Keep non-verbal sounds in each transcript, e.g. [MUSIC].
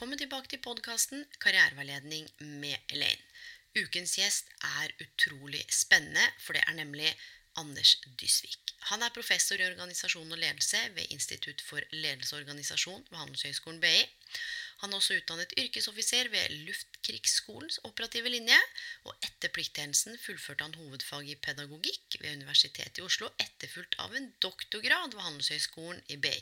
Velkommen tilbake til podkasten Karriereveiledning med Elaine. Ukens gjest er utrolig spennende, for det er nemlig Anders Dysvik. Han er professor i organisasjon og ledelse ved Institutt for ledelse og organisasjon ved Handelshøyskolen BI. Han er også utdannet yrkesoffiser ved Luftkrigsskolens operative linje, og etter plikttjenesten fullførte han hovedfag i pedagogikk ved Universitetet i Oslo, etterfulgt av en doktorgrad ved Handelshøyskolen i BI.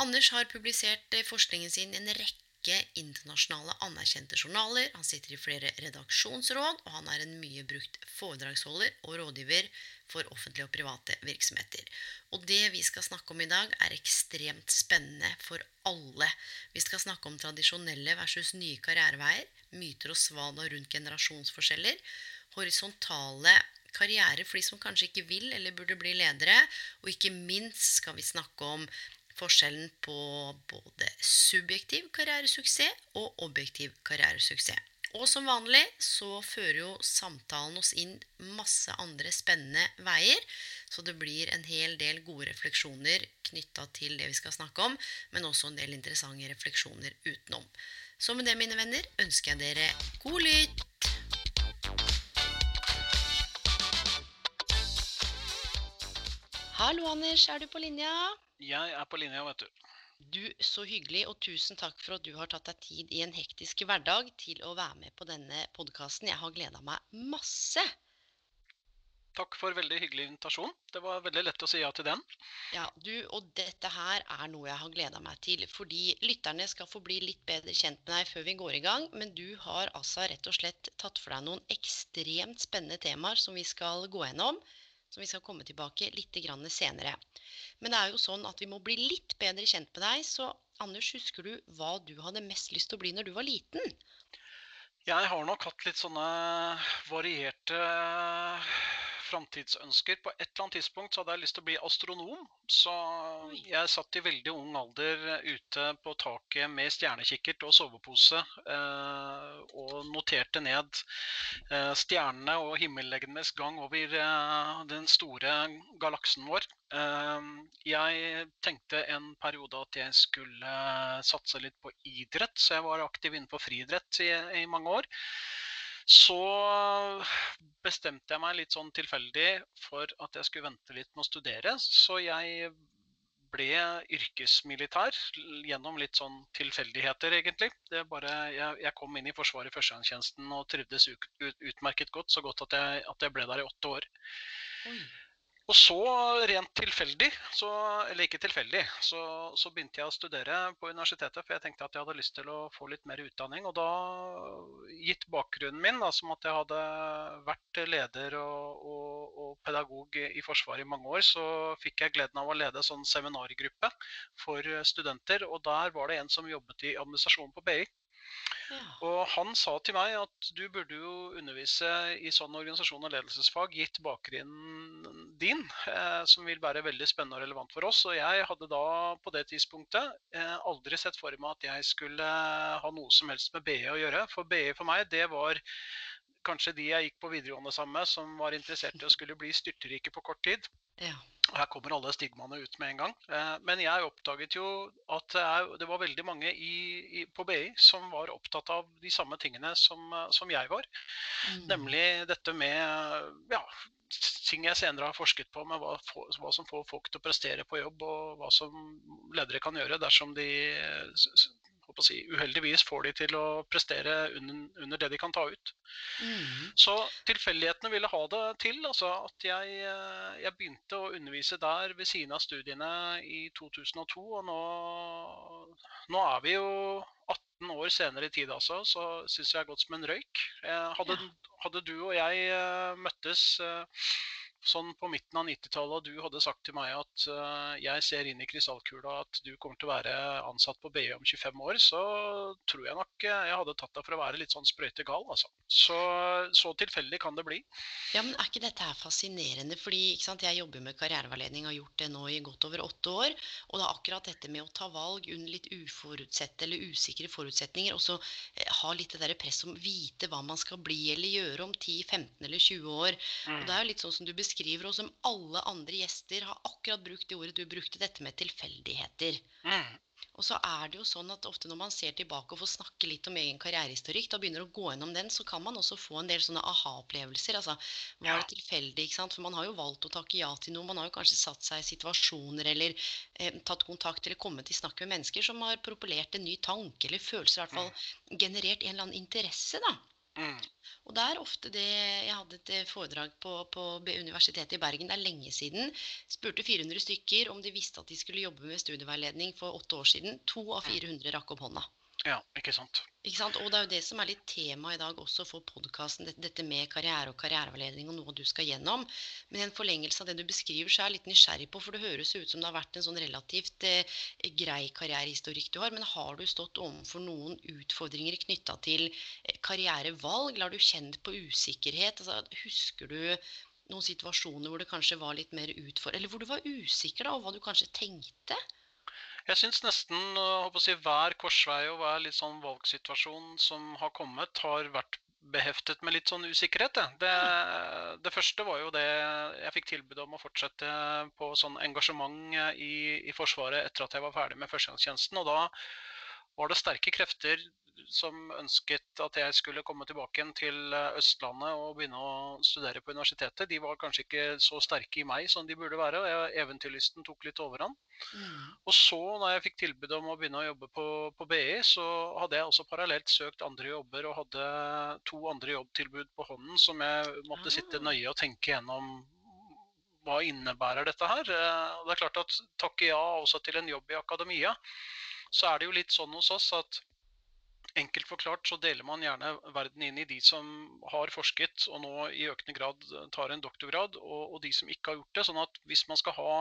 Anders har publisert eh, forskningen sin i en rekke internasjonale anerkjente journaler. Han sitter i flere redaksjonsråd, og han er en mye brukt foredragsholder og rådgiver for offentlige og private virksomheter. Og det vi skal snakke om i dag, er ekstremt spennende for alle. Vi skal snakke om tradisjonelle versus nye karriereveier, myter og svada rundt generasjonsforskjeller, horisontale karrierer for de som kanskje ikke vil eller burde bli ledere, og ikke minst skal vi snakke om forskjellen på både subjektiv karrieresuksess og objektiv karrieresuksess. Og som vanlig så fører jo samtalen oss inn masse andre spennende veier, så det blir en hel del gode refleksjoner knytta til det vi skal snakke om, men også en del interessante refleksjoner utenom. Så med det, mine venner, ønsker jeg dere god lytt! Hallo, Anders. Er du på linja? Jeg er på linja, vet du. Du, så hyggelig, og tusen takk for at du har tatt deg tid i en hektisk hverdag til å være med på denne podkasten. Jeg har gleda meg masse. Takk for veldig hyggelig invitasjon. Det var veldig lett å si ja til den. Ja, du, og dette her er noe jeg har gleda meg til, fordi lytterne skal få bli litt bedre kjent med deg før vi går i gang. Men du har altså rett og slett tatt for deg noen ekstremt spennende temaer som vi skal gå gjennom. Som vi skal komme tilbake litt senere. Men det er jo sånn at vi må bli litt bedre kjent med deg. Så Anders, husker du hva du hadde mest lyst til å bli når du var liten? Jeg har nok hatt litt sånne varierte framtidsønsker. På et eller annet tidspunkt så hadde jeg lyst til å bli astronom. Så jeg satt i veldig ung alder ute på taket med stjernekikkert og sovepose eh, og noterte ned eh, stjernene og himmellegemenes gang over eh, den store galaksen vår. Eh, jeg tenkte en periode at jeg skulle satse litt på idrett, så jeg var aktiv innenfor friidrett i, i mange år. Så bestemte jeg meg litt sånn tilfeldig for at jeg skulle vente litt med å studere. Så jeg ble yrkesmilitær gjennom litt sånn tilfeldigheter, egentlig. Bare, jeg, jeg, kom inn i Forsvaret i førstegangstjenesten og trivdes ut, utmerket godt. Så godt at jeg, at jeg ble der i åtte år. Oi. Og så, rent tilfeldig, så, eller ikke tilfeldig, så, så, begynte jeg å studere på universitetet. For jeg tenkte at jeg hadde lyst til å få litt mer utdanning. Og da, gitt bakgrunnen min, da, som at jeg hadde vært leder og, og, og, pedagog i Forsvaret i mange år, så fikk jeg gleden av å lede en sånn seminargruppe for studenter. Og der var det en som jobbet i administrasjonen på BI. Og han sa til meg at du burde jo undervise i sånn organisasjon og ledelsesfag, gitt bakgrunnen din, eh, som vil være veldig spennende og relevant for oss. Og jeg hadde da på det tidspunktet eh, aldri sett for meg at jeg skulle ha noe som helst med BE å gjøre. For BE for meg, det var kanskje de jeg gikk på videregående sammen med, som var interessert i å skulle bli styrterike på kort tid. Ja. Her kommer alle stigmaene ut med en gang. Eh, men jeg oppdaget jo at det var veldig mange i, i, på BI som var opptatt av de samme tingene som, som jeg var. Mm. Nemlig dette med ja, ting jeg senere har forsket på med hva, hva, som får folk til å prestere på jobb, og hva som ledere kan gjøre dersom de si, uheldigvis får de til å prestere under, under det de kan ta ut. Mm. Så tilfeldighetene ville ha det til. Altså at jeg, eh, jeg, begynte å undervise der ved siden av studiene i 2002. Og nå, nå er vi jo 18 år senere i tid altså, så syns jeg det har gått som en røyk. Hadde, ja. hadde du og jeg møttes sånn på midten av 90-tallet og du hadde sagt til meg at uh, jeg ser inn i krystallkula at du kommer til å være ansatt på BI om 25 år, så tror jeg nok uh, jeg hadde tatt deg for å være litt sånn sprøytegal, altså. Så, så tilfeldig kan det bli. Ja, men er ikke dette her fascinerende? Fordi sant, jeg jobber med karriereveiledning og har gjort det nå i godt over åtte år. Og det er akkurat dette med å ta valg under litt uforutsette eller usikre forutsetninger, og så eh, ha litt det der press om vite hva man skal bli eller gjøre om 10, 15 eller 20 år. Mm. Og det er jo litt sånn som du beskriver beskriver, og som alle andre gjester har akkurat brukt det ordet du brukte, dette med tilfeldigheter. Mm. Og så er det jo sånn at ofte når man ser tilbake og får snakke litt om egen karrierehistorikk, da begynner å gå gjennom den, så kan man også få en del sånne aha-opplevelser. Altså, var det tilfeldig? ikke sant? For man har jo valgt å takke ja til noe. Man har jo kanskje satt seg i situasjoner eller eh, tatt kontakt eller kommet i snakk med mennesker som har propellert en ny tanke eller følelser, i hvert fall mm. generert en eller annen interesse, da. Mm. Og det er ofte det Jeg hadde et eh, foredrag på, på, Universitetet i Bergen, det er lenge siden. Spurte 400 stykker om de visste at de skulle jobbe med studieveiledning for åtte år siden. To av 400 rakk opp hånda. Ja, ikke sant. Ikke sant? Og det er jo det som er litt tema i dag også for podkasten, dette med karriere og karriereveiledning og noe du skal gjennom. Men i en forlengelse av det du beskriver, så er jeg litt nysgjerrig på, for det høres ut som det har vært en sånn relativt eh, grei karrierehistorikk du har. Men har du stått overfor noen utfordringer knytta til eh, karrierevalg? Eller har du kjent på usikkerhet? Altså, husker du noen situasjoner hvor det kanskje var litt mer utfor... Eller hvor du var usikker, da, og hva du kanskje tenkte? Jeg syns nesten si, hver korsvei og hver litt sånn valgsituasjon som har kommet, har vært beheftet med litt sånn usikkerhet. Det, det, første var jo det jeg fikk tilbud om å fortsette på sånn engasjement i, i Forsvaret etter at jeg var ferdig med førstegangstjenesten. Og da var det sterke krefter som ønsket at jeg skulle komme tilbake igjen til eh, Østlandet og begynne å studere på universitetet. De var kanskje ikke så sterke i meg som de burde være. og Eventyrlysten tok litt overhånd. Mm. Og så, når jeg fikk tilbud om å begynne å jobbe på, på, BI, så hadde jeg også parallelt søkt andre jobber og hadde to andre jobbtilbud på hånden som jeg måtte sitte ah. nøye og tenke gjennom hva innebærer dette her? Eh, det er klart at Takke ja også til en jobb i akademia, så er det jo litt sånn hos oss at Enkelt forklart så deler man gjerne verden inn i de som har forsket og nå i økende grad tar en doktorgrad, og, og de som ikke har gjort det. Sånn at hvis man skal ha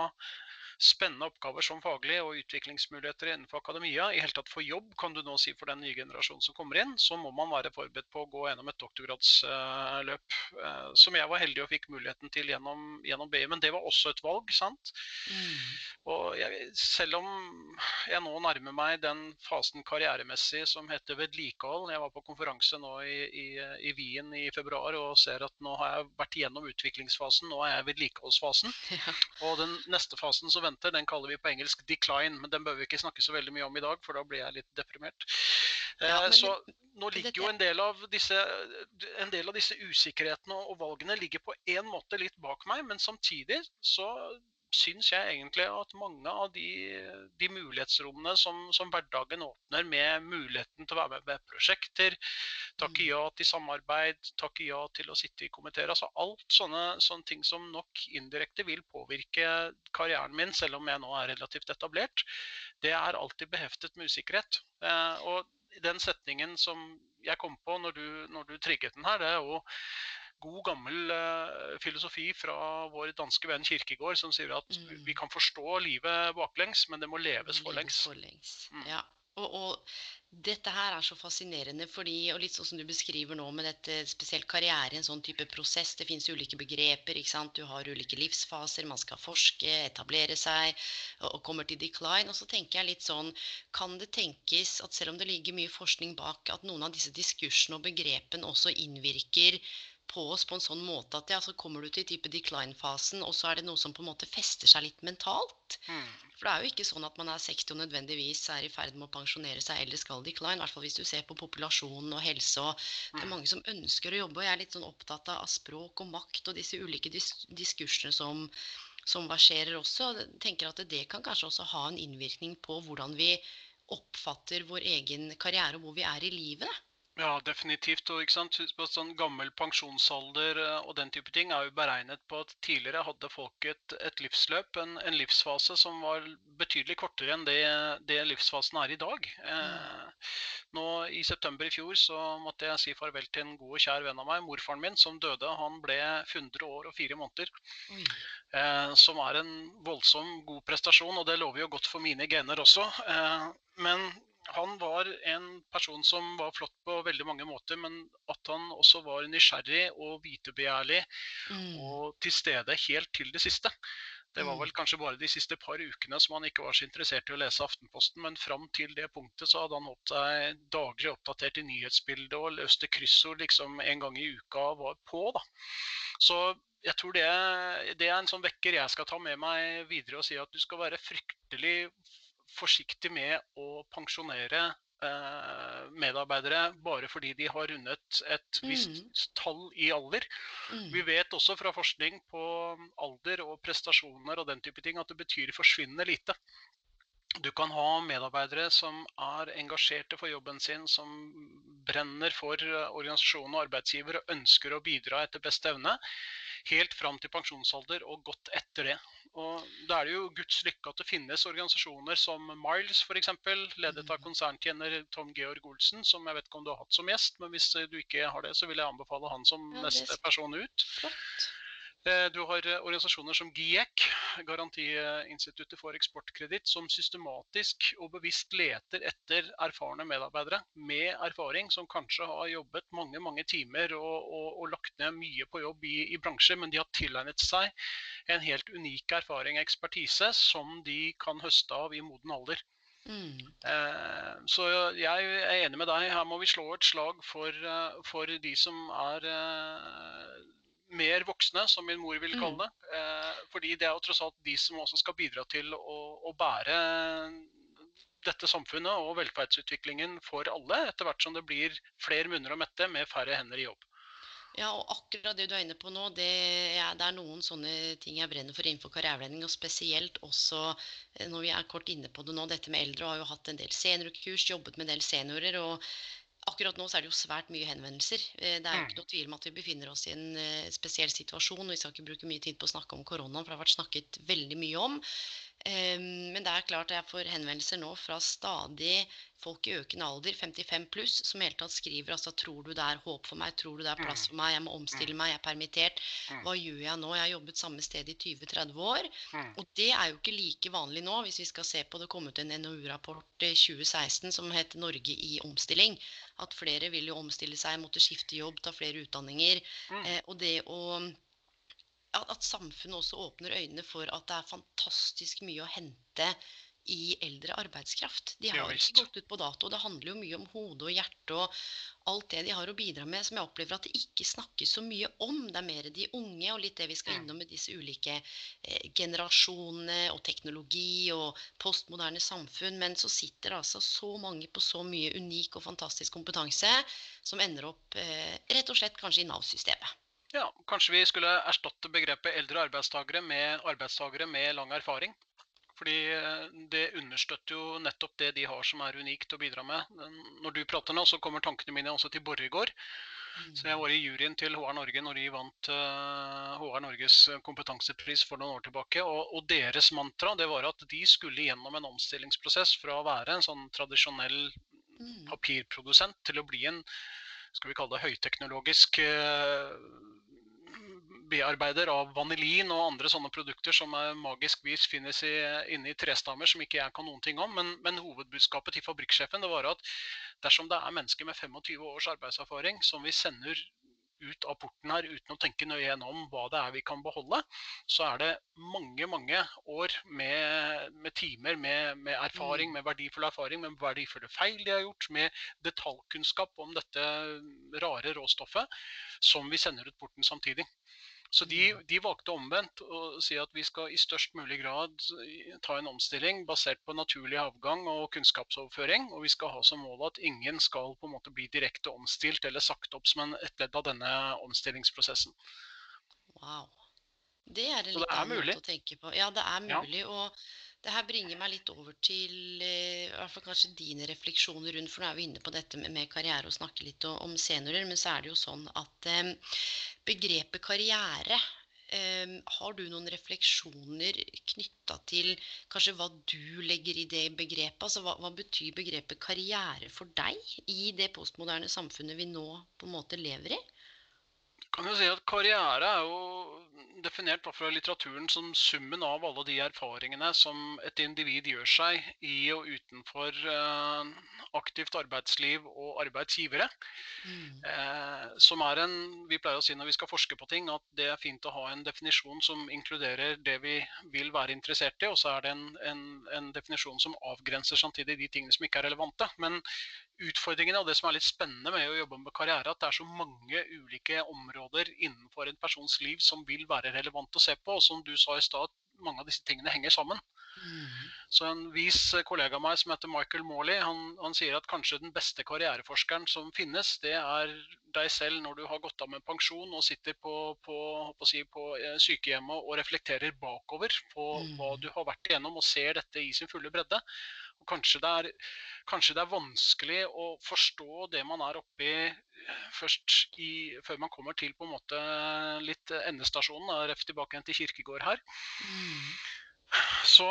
spennende oppgaver som faglig og utviklingsmuligheter innenfor akademia, i hele tatt for jobb, kan du nå si for den nye generasjonen som kommer inn, så må man være forberedt på å gå gjennom et doktorgradsløp. Eh, som jeg var heldig og fikk muligheten til gjennom, gjennom BI. Men det var også et valg, sant. Mm. Og jeg, selv om jeg nå nærmer meg den fasen karrieremessig som heter vedlikehold Jeg var på konferanse nå i, i, i Wien i februar og ser at nå har jeg vært gjennom utviklingsfasen, nå er jeg i vedlikeholdsfasen. [LAUGHS] Ja. Og den neste fasen så venter, den kaller vi på engelsk 'decline'. Men den bør vi ikke snakke så veldig mye om i dag, for da blir jeg litt deprimert. Ja, men, så nå ligger jo en del av disse, en del av disse usikkerhetene og valgene ligger på en måte litt bak meg, men samtidig så syns jeg egentlig at mange av de, de mulighetsrommene som, som, hverdagen åpner, med muligheten til å være med med prosjekter, takke mm. ja til samarbeid, takke ja til å sitte i komiteer altså Alt sånne, sånne, ting som nok indirekte vil påvirke karrieren min, selv om jeg nå er relativt etablert, det er alltid beheftet med usikkerhet. Eh, og den setningen som jeg kom på når du, når du trigget den her, det er jo god, gammel uh, filosofi fra vår danske venn Kirkegård, som sier at mm. vi kan forstå livet baklengs, men det må leves forlengs. forlengs. Mm. Ja. Og, og, dette her er så fascinerende, fordi, og litt sånn som du beskriver nå med dette spesielt karriere en sånn type prosess. Det fins ulike begreper. ikke sant? Du har ulike livsfaser. Man skal forske, etablere seg og, og kommer til decline. Og så tenker jeg litt sånn Kan det tenkes at selv om det ligger mye forskning bak, at noen av disse diskursene og begrepene også innvirker på oss på en sånn måte at ja, så kommer du til type decline-fasen, og så er det noe som på en måte fester seg litt mentalt. Mm. For det er jo ikke sånn at man er 60 og nødvendigvis er i ferd med å pensjonere seg eller skal decline. I hvert fall hvis du ser på populasjonen og helse. og Det er mm. mange som ønsker å jobbe. Og jeg er litt sånn opptatt av språk og makt og disse ulike dis diskursene som, som verserer også. og tenker at det kan kanskje også ha en innvirkning på hvordan vi oppfatter vår egen karriere og hvor vi er i livet. Ja, definitivt. Og ikke sant? På sånn Gammel pensjonsalder eh, og den type ting er jo beregnet på at tidligere hadde folk et, et livsløp, en, en, livsfase, som var betydelig kortere enn det, det livsfasen er i dag. Eh, nå i september i fjor så måtte jeg si farvel til en god og kjær venn av meg, morfaren min, som døde. Han ble 100 år og fire måneder. Eh, som er en voldsom god prestasjon, og det lover jo godt for mine gener også. Eh, men han var en person som var flott på veldig mange måter, men at han også var nysgjerrig og vitebegjærlig mm. og til stede helt til det siste. Det var mm. vel kanskje bare de siste par ukene som han ikke var så interessert i å lese Aftenposten, men fram til det punktet så hadde han holdt seg daglig oppdatert i nyhetsbildet og løste kryssord liksom en gang i uka var på. da. Så jeg tror det, det, er en sånn vekker jeg skal ta med meg videre og si at du skal være fryktelig forsiktig med å pensjonere Eh, medarbeidere bare fordi de har rundet et visst mm. tall i alder. Mm. Vi vet også fra forskning på alder og prestasjoner og den type ting at det betyr forsvinnende lite. Du kan ha medarbeidere som er engasjerte for jobben sin, som brenner for organisasjonen og arbeidsgiver og ønsker å bidra etter beste evne, helt fram til pensjonsalder og godt etter det. Og Da er det jo Guds lykke at det finnes organisasjoner som Miles f.eks., ledet av mm. konserntjener Tom Georg Olsen, som jeg vet ikke om du har hatt som gjest, men hvis du ikke har det, så vil jeg anbefale han som ja, neste person ut. Flott. Eh, du har eh, organisasjoner som GIEK, Garantiinstituttet for eksportkreditt, som systematisk og bevisst leter etter erfarne medarbeidere med erfaring, som kanskje har jobbet mange mange timer og, og, og lagt ned mye på jobb i, i bransjer, men de har tilegnet seg en helt unik erfaring og ekspertise som de kan høste av i moden alder. Mm. Eh, så jeg er enig med deg. Her må vi slå et slag for, for de som er mer voksne, som min mor vil kalle mm. det. Eh, fordi det er jo tross alt de som også skal bidra til å, å bære dette samfunnet og velferdsutviklingen for alle, etter hvert som det blir flere munner å mette med færre hender i jobb. Ja, og akkurat det du er inne på nå, det, er, det, er noen sånne ting jeg brenner for innenfor karriereveiledning. Og spesielt også eh, når vi er kort inne på det nå, dette med eldre. Og har jo hatt en del seniorkurs, jobbet med en del seniorer. og Akkurat nå er det jo svært mye henvendelser. Eh, det er jo mm. ikke noe tvil om at vi befinner oss i en eh, spesiell situasjon. og Vi skal ikke bruke mye tid på å snakke om koronaen, for det har vært snakket veldig mye om. Ehm, men det er klart jeg får henvendelser nå fra stadig folk i økende alder, 55 pluss, som hele tatt skriver altså tror du det er håp for meg, tror du det er plass for meg, jeg må omstille meg, jeg er permittert. Hva gjør jeg nå? Jeg har jobbet samme sted i 20-30 år. Og det er jo ikke like vanlig nå, hvis vi skal se på det kom ut en NOU-rapport i 2016 som heter 'Norge i omstilling'. At flere vil jo omstille seg, måtte skifte jobb, ta flere utdanninger. Eh, og det å at samfunnet også åpner øynene for at det er fantastisk mye å hente i eldre arbeidskraft. De har ikke gått ut på dato. Det handler jo mye om hode og hjerte og alt det de har å bidra med, som jeg opplever at det ikke snakkes så mye om. Det er mer de unge og litt det vi skal innom med disse ulike eh, generasjonene og teknologi og postmoderne samfunn. Men så sitter det altså så mange på så mye unik og fantastisk kompetanse som ender opp eh, rett og slett kanskje i Nav-systemet. Ja, Kanskje vi skulle erstatte begrepet eldre arbeidstakere med arbeidstakere med lang erfaring. Fordi eh, det understøtter jo nettopp det de har som er unikt å bidra med. Når du prater nå, så kommer tankene mine også til Borregaard. Så jeg var i juryen til HR Norge når de vant HR eh, Norges kompetansepris for noen år tilbake. Og, og, deres mantra det var at de skulle gjennom en omstillingsprosess fra å være en sånn tradisjonell mm. papirprodusent til å bli en skal vi kalle det høyteknologisk eh, bearbeider av vanilin og andre sånne produkter som magisk vis finnes i, inne i trestammer som ikke jeg kan noen ting om. Men, men, hovedbudskapet til fabrikksjefen det var at dersom det er mennesker med 25 års arbeidserfaring som vi sender ut av porten her uten å tenke nøye gjennom hva det er vi kan beholde, så er det mange mange år med, med timer med, med, erfaring, mm. med verdifull erfaring, med verdifulle feil de har gjort, med detaljkunnskap om dette rare råstoffet, som vi sender ut porten samtidig. Så de, de, valgte omvendt å si at vi skal i størst mulig grad ta en omstilling basert på naturlig avgang og kunnskapsoverføring. Og vi skal ha som mål at ingen skal på en måte bli direkte omstilt eller sagt opp som en, et ledd av denne omstillingsprosessen. Wow. Det er en litt annen måte å tenke på. Ja, det er mulig. Ja. og det her bringer meg litt over til eh, i hvert fall kanskje dine refleksjoner rundt For nå er vi inne på dette med, karriere og snakke litt om seniorer. Men så er det jo sånn at eh, begrepet karriere Um, har du noen refleksjoner knytta til kanskje hva du legger i det begrepet? Altså hva, hva, betyr begrepet karriere for deg i det postmoderne samfunnet vi nå på en måte lever i? Kan jo si at Karriere er jo definert fra litteraturen som summen av alle de erfaringene som et individ gjør seg i og utenfor uh, aktivt arbeidsliv og arbeidsgivere. Mm. Eh, som er en, Vi pleier å si når vi skal forske på ting, at det er fint å ha en definisjon som inkluderer det vi vil være interessert i, og så er det en, en, en definisjon som avgrenser samtidig de tingene som ikke er relevante. Men utfordringen og det som er litt spennende med å jobbe med karriere, at det er så mange ulike områder innenfor en persons liv som vil være relevant å se på. Og som du sa i stad, mange av disse tingene henger sammen. Mm. Så En vis kollega av meg som heter Michael Morley, han, han, sier at kanskje den beste karriereforskeren som finnes, det er deg selv når du har gått av med pensjon og sitter på, på, på, si, på eh, sykehjemmet og reflekterer bakover på mm. hva du har vært igjennom og ser dette i sin fulle bredde. Og kanskje det, er, kanskje det er vanskelig å forstå det man er oppi først i, før man kommer til på en måte litt endestasjonen. Ref tilbake igjen til Kirkegård her. Mm. Så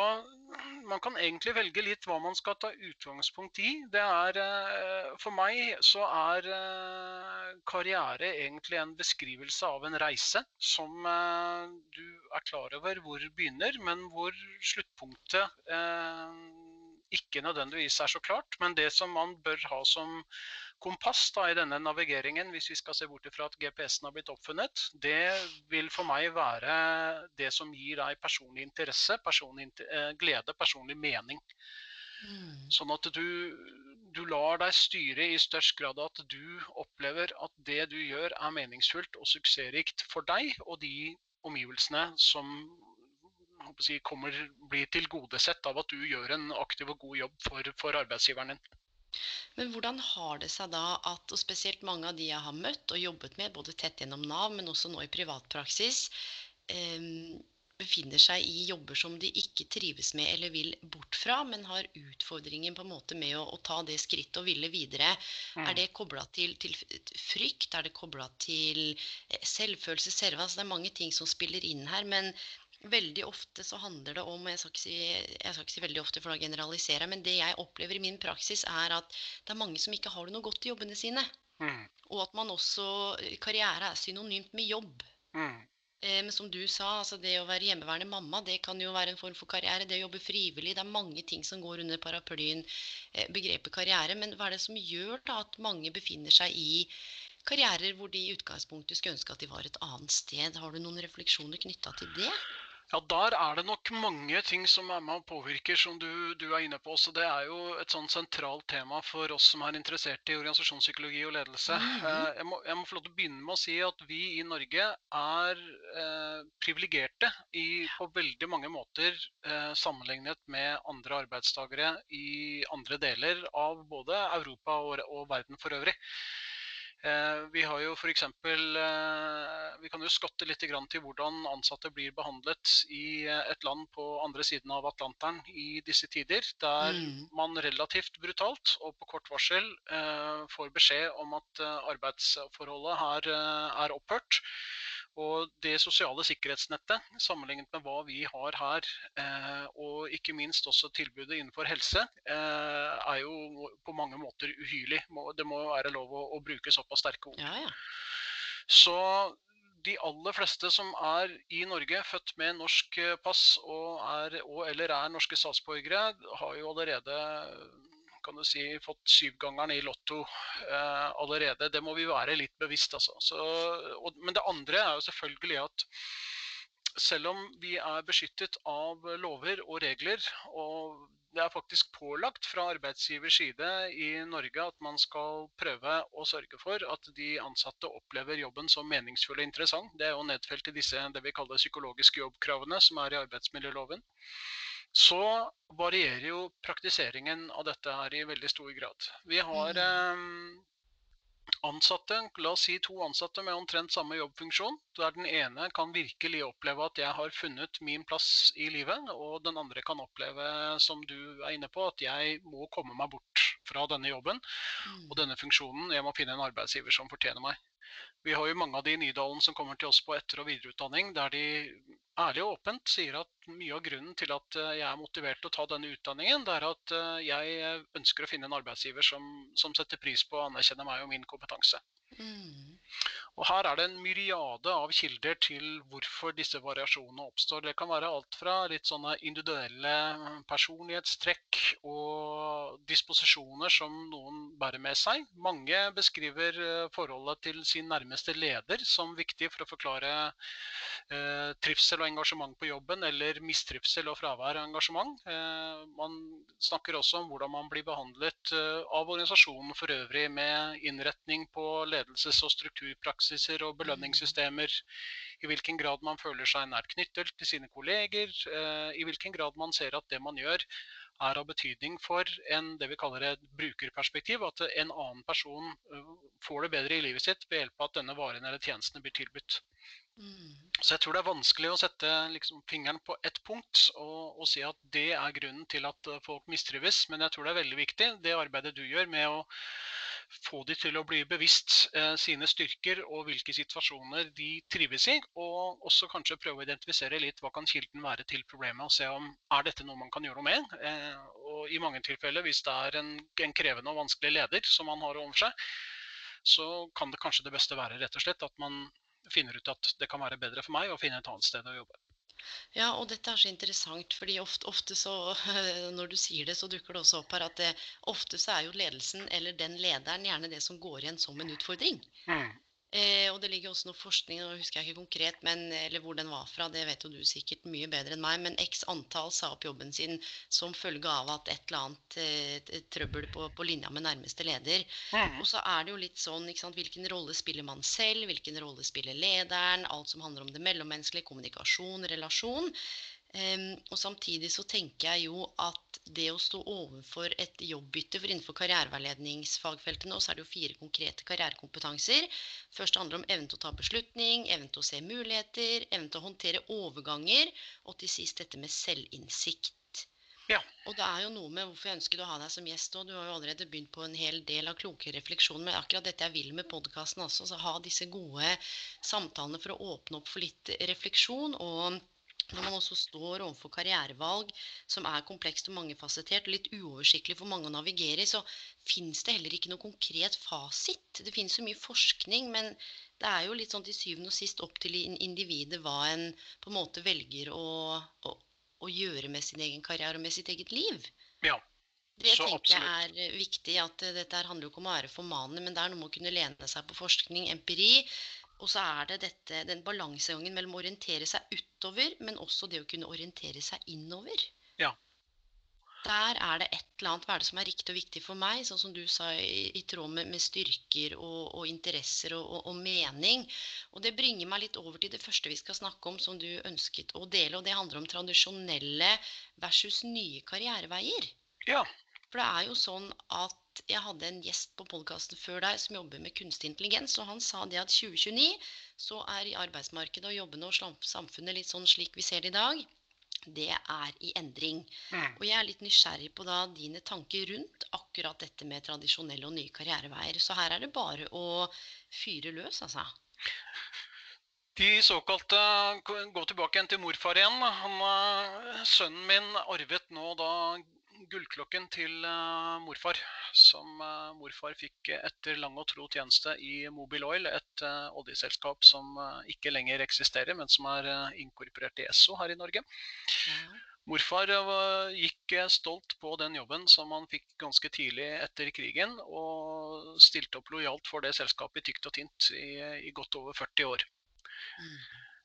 man kan egentlig velge litt hva man skal ta utgangspunkt i. Er, eh, for meg så er eh, karriere egentlig en beskrivelse av en reise som eh, du er klar over hvor begynner, men hvor sluttpunktet ikke nødvendigvis er så klart. Men det som man bør ha som kompass da, i denne navigeringen, hvis vi skal se bort fra at GPS-en har blitt oppfunnet, det vil for meg være det som gir deg personlig interesse, personlig eh, glede, personlig mening. Mm. Sånn at du, du, lar deg styre i størst grad at du opplever at det du gjør er meningsfullt og suksessrikt for deg og de omgivelsene som si, kommer, blir tilgodesett av at du gjør en aktiv og god jobb for, for arbeidsgiveren din. Men hvordan har det seg da at, og spesielt mange av de jeg har møtt og jobbet med, både tett gjennom Nav, men også nå i privatpraksis, eh, befinner seg i jobber som de ikke trives med eller vil bort fra, men har utfordringer på en måte med å, å ta det skrittet og ville videre. Mm. Er det kobla til, til, frykt? Er det kobla til eh, selvfølelse, selvverd? Altså, det er mange ting som spiller inn her. Men Veldig ofte så handler det om Jeg skal si, skal ikke si veldig ofte, for da generaliserer jeg, men det jeg opplever i min praksis, er at det er mange som ikke har det noe godt i jobbene sine. Mm. Og at man også Karriere er synonymt med jobb. Mm. Eh, men som du sa, altså det å være hjemmeværende mamma, det kan jo være en form for karriere. Det å jobbe frivillig. Det er mange ting som går under paraplyen eh, begrepet karriere. Men hva er det som gjør da at mange befinner seg i karrierer hvor de i utgangspunktet skulle ønske at de var et annet sted? Har du noen refleksjoner knytta til det? Ja, Der er det nok mange ting som er med og påvirker, som du, du, er inne på. Så Det er jo et sånn sentralt tema for oss som er interessert i organisasjonspsykologi og ledelse. Mm -hmm. jeg, må, jeg, må, få lov til å begynne med å si at vi i Norge er eh, privilegerte på veldig mange måter eh, sammenlignet med andre arbeidstakere i andre deler av både Europa og, og verden for øvrig. Eh, vi har jo f.eks. Eh, vi kan jo skotte litt til hvordan ansatte blir behandlet i eh, et land på andre siden av Atlanteren i disse tider. Der mm. man relativt brutalt og på kort varsel får beskjed om at arbeidsforholdet her er opphørt. Og det sosiale sikkerhetsnettet, sammenlignet med hva vi har her, eh, og ikke minst også tilbudet innenfor helse, eh, er jo på mange måter uhyrlig. Det må være lov å, å bruke såpass sterke ord. Ja, ja. Så de aller fleste som er i Norge, født med norsk pass og, er, og eller er norske statsborgere, har jo allerede kan du si, fått syvgangeren i Lotto eh, allerede. Det må vi være litt bevisst, altså. Så, og, men det andre er jo selvfølgelig at selv om vi er beskyttet av lover og regler, og det er faktisk pålagt fra arbeidsgivers side i Norge at man skal prøve å sørge for at de ansatte opplever jobben som meningsfull og interessant. Det er jo nedfelt i disse det vi kaller psykologiske jobbkravene som er i arbeidsmiljøloven så varierer jo praktiseringen av dette her i veldig stor grad. Vi har eh, ansatte, la oss si to ansatte med omtrent samme jobbfunksjon. Der den ene kan virkelig oppleve at jeg har funnet min plass i livet, og den andre kan oppleve, som du er inne på, at jeg må komme meg bort fra denne jobben og denne funksjonen. Jeg må finne en arbeidsgiver som fortjener meg. Vi har jo mange av de i Nydalen som kommer til oss på etter- og videreutdanning, der de ærlig og åpent sier at mye av grunnen til at eh, jeg er motivert til å ta denne utdanningen, det er at eh, jeg ønsker å finne en arbeidsgiver som, som setter pris på og anerkjenner meg og min kompetanse. Mm. Og Her er det en myriade av kilder til hvorfor disse variasjonene oppstår. Det kan være alt fra litt sånne individuelle personlighetstrekk og disposisjoner som noen bærer med seg. Mange beskriver eh, forholdet til sin nærmeste leder som viktig for å forklare eh, trivsel og engasjement på jobben, eller mistrivsel og fravær av engasjement. Eh, man snakker også om hvordan man blir behandlet eh, av organisasjonen for øvrig, med innretning på ledelses- og strukturpraksis praksiser og belønningssystemer. I hvilken grad man føler seg nært knyttet til sine kolleger. Eh, I hvilken grad man ser at det man gjør er av betydning for en, det vi kaller et brukerperspektiv. At en annen person eh, får det bedre i livet sitt ved hjelp av at denne varen eller tjenestene blir tilbudt. Mm. Så jeg tror det er vanskelig å sette liksom, fingeren på ett punkt og, og, si at det er grunnen til at folk mistrives. Men jeg tror det er veldig viktig, det arbeidet du gjør med å få de til å bli bevisst eh, sine styrker og hvilke situasjoner de trives i. Og også kanskje prøve å identifisere litt hva kan kilden være til problemet, og se om er dette noe man kan gjøre noe med. Eh, og i mange tilfeller, hvis det er en, en krevende og vanskelig leder som man har overfor seg, så kan det kanskje det beste være rett og slett at man finner ut at det kan være bedre for meg å finne et annet sted å jobbe. Ja, og dette er så interessant, fordi ofte, ofte, så [LAUGHS] Når du sier det, så dukker det også opp her at det, ofte så er jo ledelsen eller den lederen gjerne det som går igjen som en utfordring. Mm. Eh, og det ligger også noe forskning, nå husker jeg ikke konkret, men, eller hvor den var fra, det vet jo du sikkert mye bedre enn meg, men x antall sa opp jobben sin som følge av at et eller annet eh, trøbbel på, på, linja med nærmeste leder. Mm. Og så er det jo litt sånn, sant, hvilken rolle spiller man selv, hvilken rolle spiller lederen, alt som handler om det mellommenneskelige, kommunikasjon, relasjon. Um, og samtidig så tenker jeg jo at det å stå overfor et jobbbytte For innenfor karriereveiledningsfagfeltet nå så er det jo fire konkrete karrierekompetanser. Først handler det om evnen til å ta beslutning, evnen til å se muligheter, evnen til å håndtere overganger, og til sist dette med selvinnsikt. Ja. Og det er jo noe med hvorfor jeg ønsket å ha deg som gjest òg. Du har jo allerede begynt på en hel del av kloke refleksjoner. Men akkurat dette jeg vil med podkasten også, så ha disse gode samtalene for å åpne opp for litt refleksjon. og når man også står overfor karrierevalg som er komplekst og mangefasettert og litt uoversiktlig for mange å navigere i, så fins det heller ikke noe konkret fasit. Det finnes så mye forskning, men det er jo litt sånn til syvende og sist opp til individet hva en på en måte velger å, å, å gjøre med sin egen karriere og med sitt eget liv. Ja. Det så tenker absolutt. jeg er viktig. at Dette handler jo ikke om å være formanende, men det er noe med å kunne lene seg på forskning, empiri, og så er det dette, den balansegangen mellom å orientere seg utover, men også det å kunne orientere seg innover. Ja. Der er det et eller annet hva er det som er riktig og viktig for meg, sånn som du sa, i, i tråd med, med styrker og, og interesser og, og, og, mening. Og det bringer meg litt over til det første vi skal snakke om, som du ønsket å dele. Og det handler om tradisjonelle versus nye karriereveier. Ja. For det er jo sånn at jeg hadde en gjest på podkasten før deg som jobber med kunstig intelligens, og han sa det at 2029 så er i arbeidsmarkedet og jobbene og samfunnet litt sånn slik vi ser det i dag, det er i endring. Og jeg er litt nysgjerrig på da dine tanker rundt akkurat dette med tradisjonelle og nye karriereveier. Så her er det bare å fyre løs, altså. De såkalte Gå tilbake igjen til morfar igjen. Han, eh, sønnen min arvet nå da gullklokken til uh, morfar, som uh, morfar fikk etter lang og tro tjeneste i Mobil Oil, et uh, oljeselskap som ikke lenger eksisterer, men som er inkorporert i Esso her i Norge. Ja. Morfar gikk stolt på den jobben som han fikk ganske tidlig etter krigen, og stilte opp lojalt for det selskapet i tykt og tynt i, i godt over 40 år. Mm.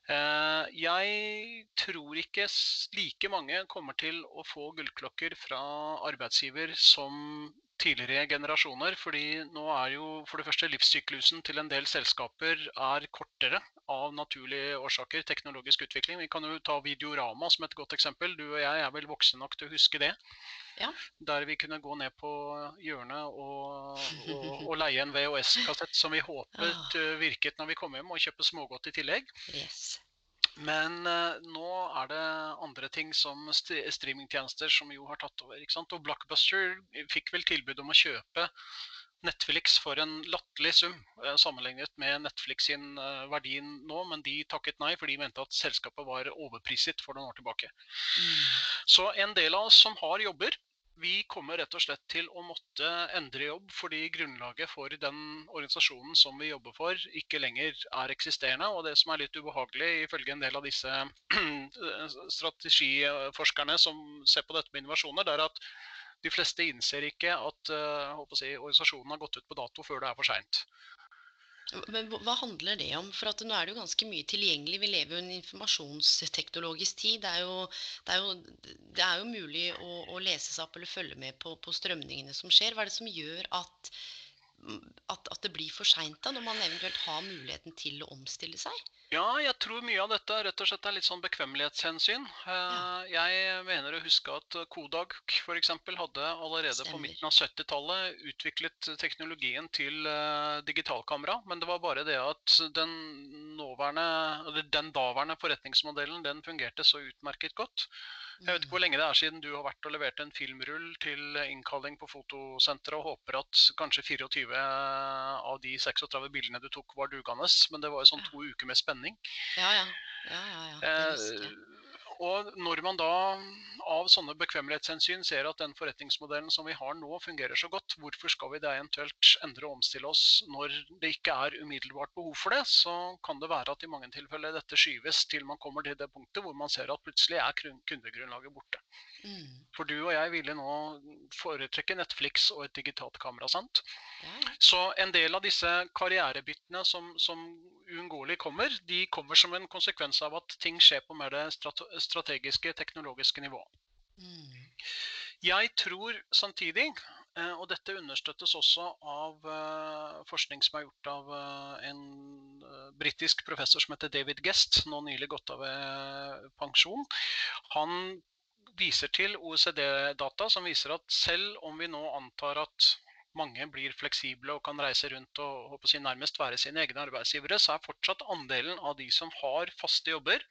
Eh, jeg tror ikke like mange kommer til å få gullklokker fra arbeidsgiver som tidligere generasjoner. fordi nå er jo for det første livssyklusen til en del selskaper er kortere av naturlige årsaker. Teknologisk utvikling. Vi kan jo ta Videorama som et godt eksempel. Du og jeg er vel voksne nok til å huske det. Ja. Der vi kunne gå ned på hjørnet og, og, og leie en VHS-kassett som vi håpet uh, virket når vi kom hjem, og kjøpe smågodt i tillegg. Yes. Men uh, nå er det andre ting som st streamingtjenester som jo har tatt over. ikke sant? Og Blockbuster fikk vel tilbud om å kjøpe Netflix for en latterlig sum uh, sammenlignet med Netflix sin uh, verdi nå, men de takket nei, for de mente at selskapet var overpriset for noen år tilbake. Mm. Så en del av oss som har jobber, vi kommer rett og slett til å måtte endre jobb fordi grunnlaget for den organisasjonen som vi jobber for, ikke lenger er eksisterende. Og det som er litt ubehagelig, ifølge en del av disse [CLEARS THROAT] strategiforskerne som ser på dette med innovasjoner, det er at de fleste innser ikke at uh, si, organisasjonen har gått ut på dato før det er for seint. Men hva handler det om? For nå er det jo ganske mye tilgjengelig. Vi lever jo en informasjonsteknologisk tid. Det er jo, det er jo, det er jo mulig å, å, lese seg opp eller følge med på, på, strømningene som skjer. Hva er det som gjør at, at, at det blir for seint, når man eventuelt har muligheten til å omstille seg? Ja, jeg tror mye av dette rett og slett er litt sånn bekvemmelighetshensyn. Ja. jeg mener å huske at Kodak f.eks. hadde allerede Stemmer. på midten av 70-tallet utviklet teknologien til eh, digitalkamera. Men det var bare det at den, den daværende forretningsmodellen den fungerte så utmerket godt. Jeg vet ikke hvor lenge det er siden du har vært og levert en filmrull til innkalling på fotosenteret og håper at kanskje 24 av de 36 bildene du tok, var dugende. Men det var jo sånn to uker med spenning. Ja, ja. ja, ja, ja. Eh, og når man da av sånne bekvemmelighetshensyn ser at den forretningsmodellen som vi har nå fungerer så godt, hvorfor skal vi da eventuelt endre og omstille oss når det ikke er umiddelbart behov for det, så kan det være at i mange tilfeller dette skyves til man kommer til det punktet hvor man ser at plutselig er kundegrunnlaget borte. Mm. For du og jeg ville nå foretrekke Netflix og et digitalt kamera, sant? Ja. Så en del av disse karrierebyttene som, som uunngåelig kommer, de kommer som en konsekvens av at ting skjer på mer det strategiske, teknologiske nivå. Mm. Jeg tror samtidig, eh, og dette understøttes også av eh, forskning som er gjort av eh, en britisk professor som heter David Guest, nå nylig gått av pensjon. Han viser til OECD-data som viser at selv om vi nå antar at mange blir fleksible og kan reise rundt og si, nærmest være sine egne arbeidsgivere, så er fortsatt andelen av de som har faste jobber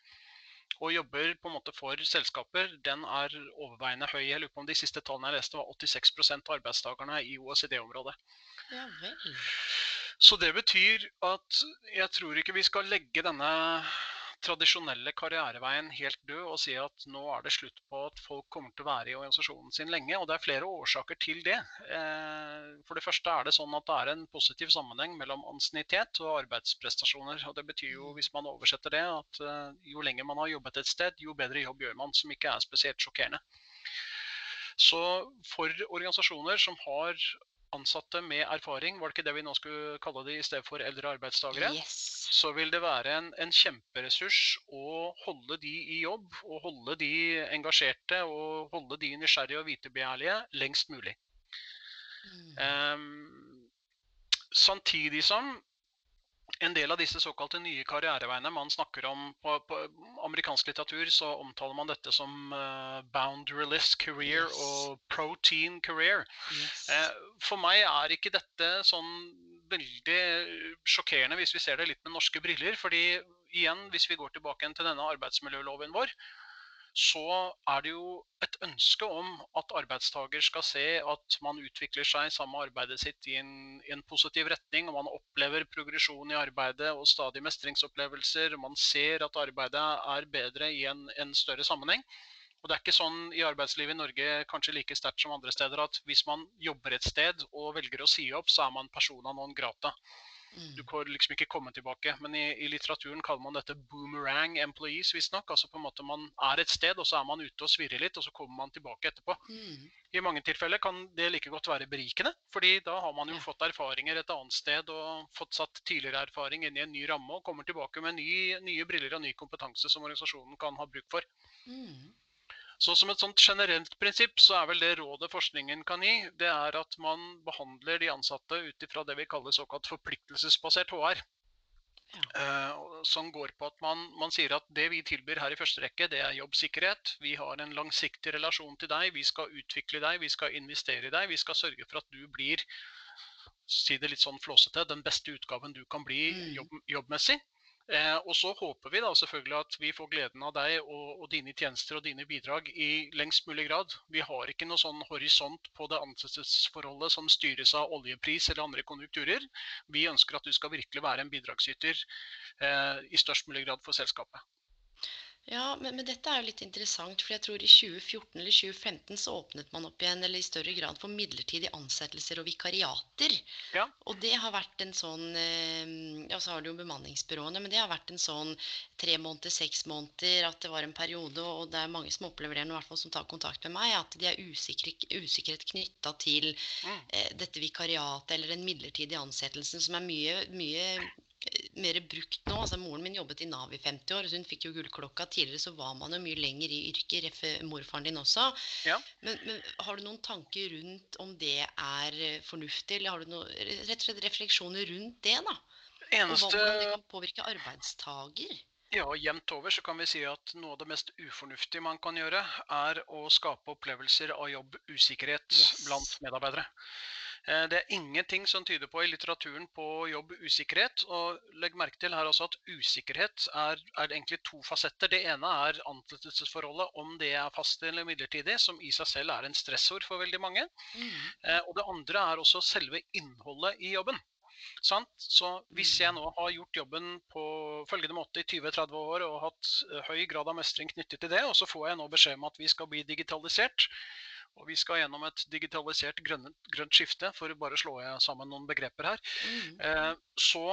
og jobber på en måte for selskaper, den er overveiende høy. Jeg lurer på om De siste tallene jeg leste var 86 av arbeidstakerne i OECD-området. Ja Så det betyr at jeg tror ikke vi skal legge denne tradisjonelle karriereveien helt død og si at nå er det slutt på at folk kommer til å være i organisasjonen sin lenge. Og det er flere årsaker til det. Eh, for det første er det sånn at det er en positiv sammenheng mellom ansiennitet og arbeidsprestasjoner. Og det betyr jo, hvis man oversetter det, at eh, jo lenger man har jobbet et sted, jo bedre jobb gjør man, som ikke er spesielt sjokkerende. Så for organisasjoner som har ansatte med erfaring, var det ikke det vi nå skulle kalle de i stedet for eldre arbeidstakere, yes. så vil det være en, en, kjemperessurs å holde de i jobb, og holde de engasjerte og holde de nysgjerrige og vitebegjærlige lengst mulig. Mm. Um, samtidig som en del av disse såkalte nye karriereveiene man snakker om på, på amerikansk litteratur, så omtaler man dette som uh, boundaryless career yes. og protein career. Yes. Uh, for meg er ikke dette sånn veldig sjokkerende hvis vi ser det litt med norske briller. fordi igjen, hvis vi går tilbake til denne arbeidsmiljøloven vår, så er det jo et ønske om at arbeidstaker skal se at man utvikler seg sammen med arbeidet sitt i en, i en, positiv retning. og Man opplever progresjon i arbeidet og stadig mestringsopplevelser. og Man ser at arbeidet er bedre i en, en større sammenheng. Og Det er ikke sånn i arbeidslivet i Norge kanskje like sterkt som andre steder at hvis man jobber et sted og velger å si opp, så er man persona non grata. Du mm. får liksom ikke komme tilbake. Men i, i, litteraturen kaller man dette boomerang employees, visstnok. Altså på en måte man er et sted, og så er man ute og svirrer litt, og så kommer man tilbake etterpå. Mm. I mange tilfeller kan det like godt være berikende, fordi da har man jo ja. fått erfaringer et annet sted og fått satt tidligere erfaring inn i en ny ramme og kommer tilbake med ny, nye briller og ny kompetanse som organisasjonen kan ha bruk for. Mm. Så som et sånt generelt prinsipp så er vel det rådet forskningen kan gi, det er at man behandler de ansatte ut ifra det vi kaller såkalt forpliktelsesbasert HR. Ja. Uh, som går på at man, man, sier at det vi tilbyr her i første rekke, det er jobbsikkerhet. Vi har en langsiktig relasjon til deg. Vi skal utvikle deg, vi skal investere i deg. Vi skal sørge for at du blir si det litt sånn flåsete, den beste utgaven du kan bli mm. jobb, jobbmessig. Eh, og så håper vi da selvfølgelig at vi får gleden av deg og, og, dine tjenester og dine bidrag i lengst mulig grad. Vi har ikke noe sånn horisont på det ansettelsesforholdet som styres av oljepris eller andre konjunkturer. Vi ønsker at du skal virkelig være en bidragsyter eh, i størst mulig grad for selskapet. Ja, men, men, dette er jo litt interessant, for jeg tror i 2014 eller 2015 så åpnet man opp igjen, eller i større grad for midlertidige ansettelser og vikariater. Ja. Og det har vært en sånn eh, Ja, så har du jo bemanningsbyråene, men det har vært en sånn tre måneder, seks måneder, at det var en periode, og det er mange som opplever det, i hvert fall som tar kontakt med meg, at de er usikre, usikkerhet knytta til mm. eh, dette vikariatet eller den midlertidige ansettelsen, som er mye, mye mer brukt nå. Altså, moren min jobbet i Nav i 50 år, så hun fikk jo gullklokka. Tidligere så var man jo mye lenger i yrket, ref. morfaren din også. Ja. Men, men, har du noen tanker rundt om det er eh, fornuftig, eller har du noen rett og slett refleksjoner rundt det? da? Eneste... Og hvordan det kan påvirke arbeidstaker? Ja, jevnt over så kan vi si at noe av det mest ufornuftige man kan gjøre, er å skape opplevelser av jobbusikkerhet yes. blant medarbeidere. Eh, det er ingenting som tyder på i litteraturen på jobb usikkerhet. Og legg merke til her også at usikkerhet er, er egentlig to fasetter. Det ene er ansettelsesforholdet, om det er fast eller midlertidig, som i seg selv er en stressord for veldig mange. Mm. Eh, og det andre er også selve innholdet i jobben. Sant? Så hvis jeg mm. nå har gjort jobben på følgende måte i 20-30 år og hatt eh, høy grad av mestring knyttet til det, og så får jeg nå beskjed om at vi skal bli digitalisert, og vi skal gjennom et digitalisert grønt, grønt skifte, for å bare slå sammen noen begreper her. Mm. Eh, så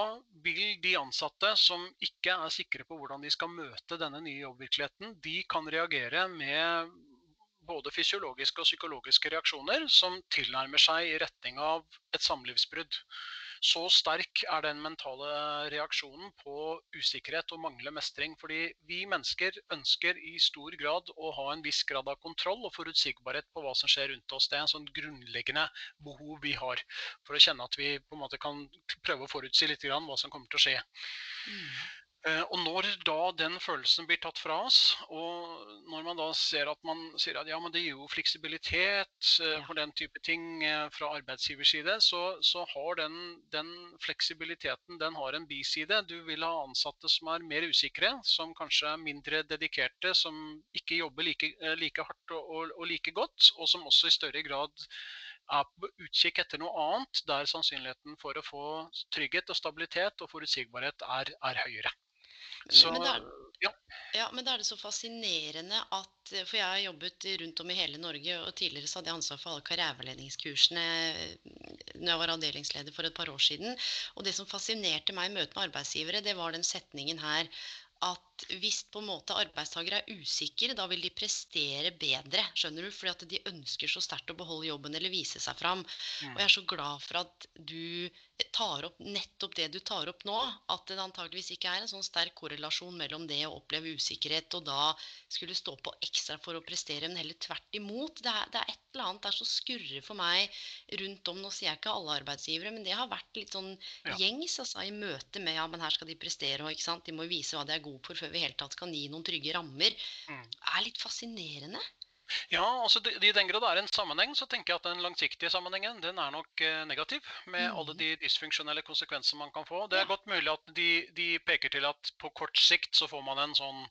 vil de ansatte som ikke er sikre på hvordan de skal møte denne nye jobbvirkeligheten, de kan reagere med både fysiologiske og psykologiske reaksjoner som tilnærmer seg i retning av et samlivsbrudd. Så sterk er den mentale reaksjonen på usikkerhet og manglende mestring. Fordi vi mennesker ønsker i stor grad å ha en viss grad av kontroll og forutsigbarhet på hva som skjer rundt oss. Det er en sånn grunnleggende behov vi har for å kjenne at vi på en måte kan prøve å forutsi litt hva som kommer til å skje. Mm. Eh, og når da den følelsen blir tatt fra oss, og når man da ser at man sier at ja, men det gir jo fleksibilitet eh, for den type ting eh, fra arbeidsgivers side, så, så har den, den, fleksibiliteten den har en biside. Du vil ha ansatte som er mer usikre, som kanskje er mindre dedikerte, som ikke jobber like, like hardt og, og, og like godt, og som også i større grad er på utkikk etter noe annet der sannsynligheten for å få trygghet og stabilitet og forutsigbarhet er, er høyere. Så, men, da ja. ja. men da er det så fascinerende at For jeg har jobbet rundt om i hele Norge, og tidligere så hadde jeg ansvar for alle karriereveiledningskursene når jeg var avdelingsleder for et par år siden. Og det som fascinerte meg i møte med arbeidsgivere, det var den setningen her at hvis på en måte arbeidstakere er usikre, da vil de prestere bedre. skjønner du? Fordi at de ønsker så sterkt å beholde jobben eller vise seg fram. Ja. Og jeg er så glad for at du tar opp nettopp det du tar opp nå. At det antageligvis ikke er en sånn sterk korrelasjon mellom det å oppleve usikkerhet og da skulle stå på ekstra for å prestere, men heller tvert imot. Det er, det er et eller annet der som skurrer for meg rundt om. Nå sier jeg ikke alle arbeidsgivere, men det har vært litt sånn ja. gjengs altså, i møte med ja, men her skal de prestere, og ikke sant? de må vise hva de er gode for før vi i hele tatt kan gi noen trygge rammer. Mm. er litt fascinerende. Ja, altså I den grad det er en sammenheng, så tenker jeg at den langsiktige sammenhengen den er nok eh, negativ. Med mm. alle de dysfunksjonelle konsekvensene man kan få. Det er ja. godt mulig at de, de, peker til at på kort sikt så får man en sånn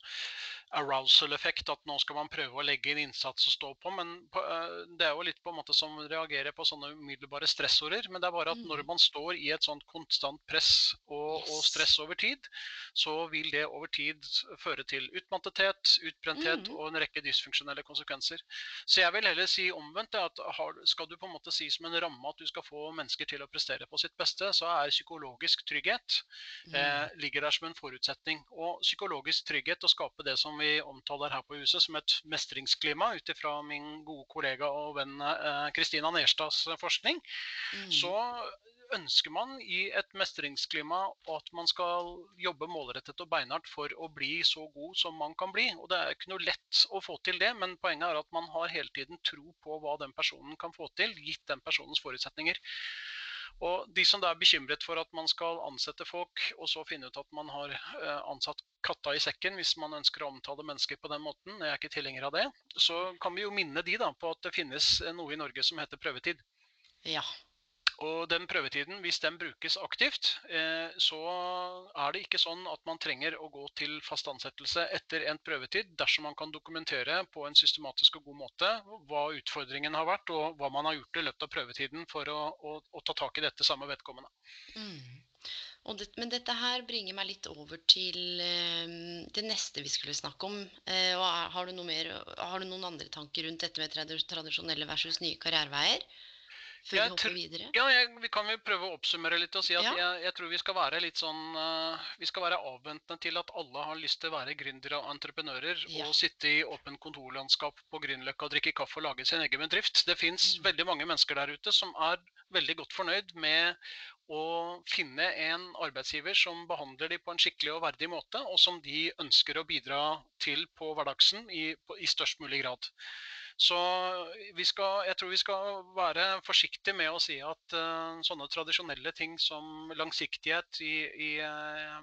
arousal-effekt, at nå skal man prøve å legge inn innsats og stå på. Men uh, det er jo litt på en måte som reagerer på sånne umiddelbare stressorder. Men det er bare at når mm. man står i et sånt konstant press og, og stress over tid, så vil det over tid føre til utmattethet, utbrenthet mm. og en rekke dysfunksjonelle konsekvenser. Så jeg vil heller si omvendt. at har, Skal du på en måte si som en ramme at du skal få mennesker til å prestere på sitt beste, så er psykologisk trygghet mm. eh, ligger der som en forutsetning. Og psykologisk trygghet å skape det som vi omtaler her på huset som et mestringsklima, ut ifra min gode kollega og venn Kristina eh, Nerstads forskning, mm. så ønsker man i et mestringsklima at man skal jobbe målrettet og beinhardt for å bli så god som man kan bli. Og Det er ikke noe lett å få til det, men poenget er at man har hele tiden tro på hva den personen kan få til, gitt den personens forutsetninger. Og De som da er bekymret for at man skal ansette folk, og så finne ut at man har eh, ansatt katta i sekken hvis man ønsker å omtale mennesker på den måten, jeg er ikke tilhenger av det, så kan vi jo minne de da på at det finnes noe i Norge som heter prøvetid. Ja. Og den prøvetiden, hvis den brukes aktivt, eh, så er det ikke sånn at man trenger å gå til fast ansettelse etter en prøvetid dersom man kan dokumentere på en systematisk og god måte hva utfordringen har vært, og hva man har gjort i løpet av prøvetiden for å, å, å ta tak i dette samme vedkommende. Mm. Det, men dette her bringer meg litt over til eh, det neste vi skulle snakke om. Eh, har, du mer, har, du noen andre tanker rundt dette med tradisjonelle versus nye karriereveier? Før vi hopper videre? Ja, jeg, Vi kan jo prøve å oppsummere litt og si at ja. jeg, jeg, tror vi skal være litt sånn uh, Vi skal være avventende til at alle har lyst til å være gründere og entreprenører ja. og sitte i åpent kontorlandskap på Grünerløkka og drikke kaffe og lage sin egen bedrift. Det fins mm. veldig mange mennesker der ute som er veldig godt fornøyd med å finne en arbeidsgiver som behandler dem på en skikkelig og verdig måte, og som de ønsker å bidra til på hverdagsen i, på, i størst mulig grad. Så skal, jeg tror vi skal være forsiktige med å si at uh, sånne tradisjonelle ting som langsiktighet i, i, uh,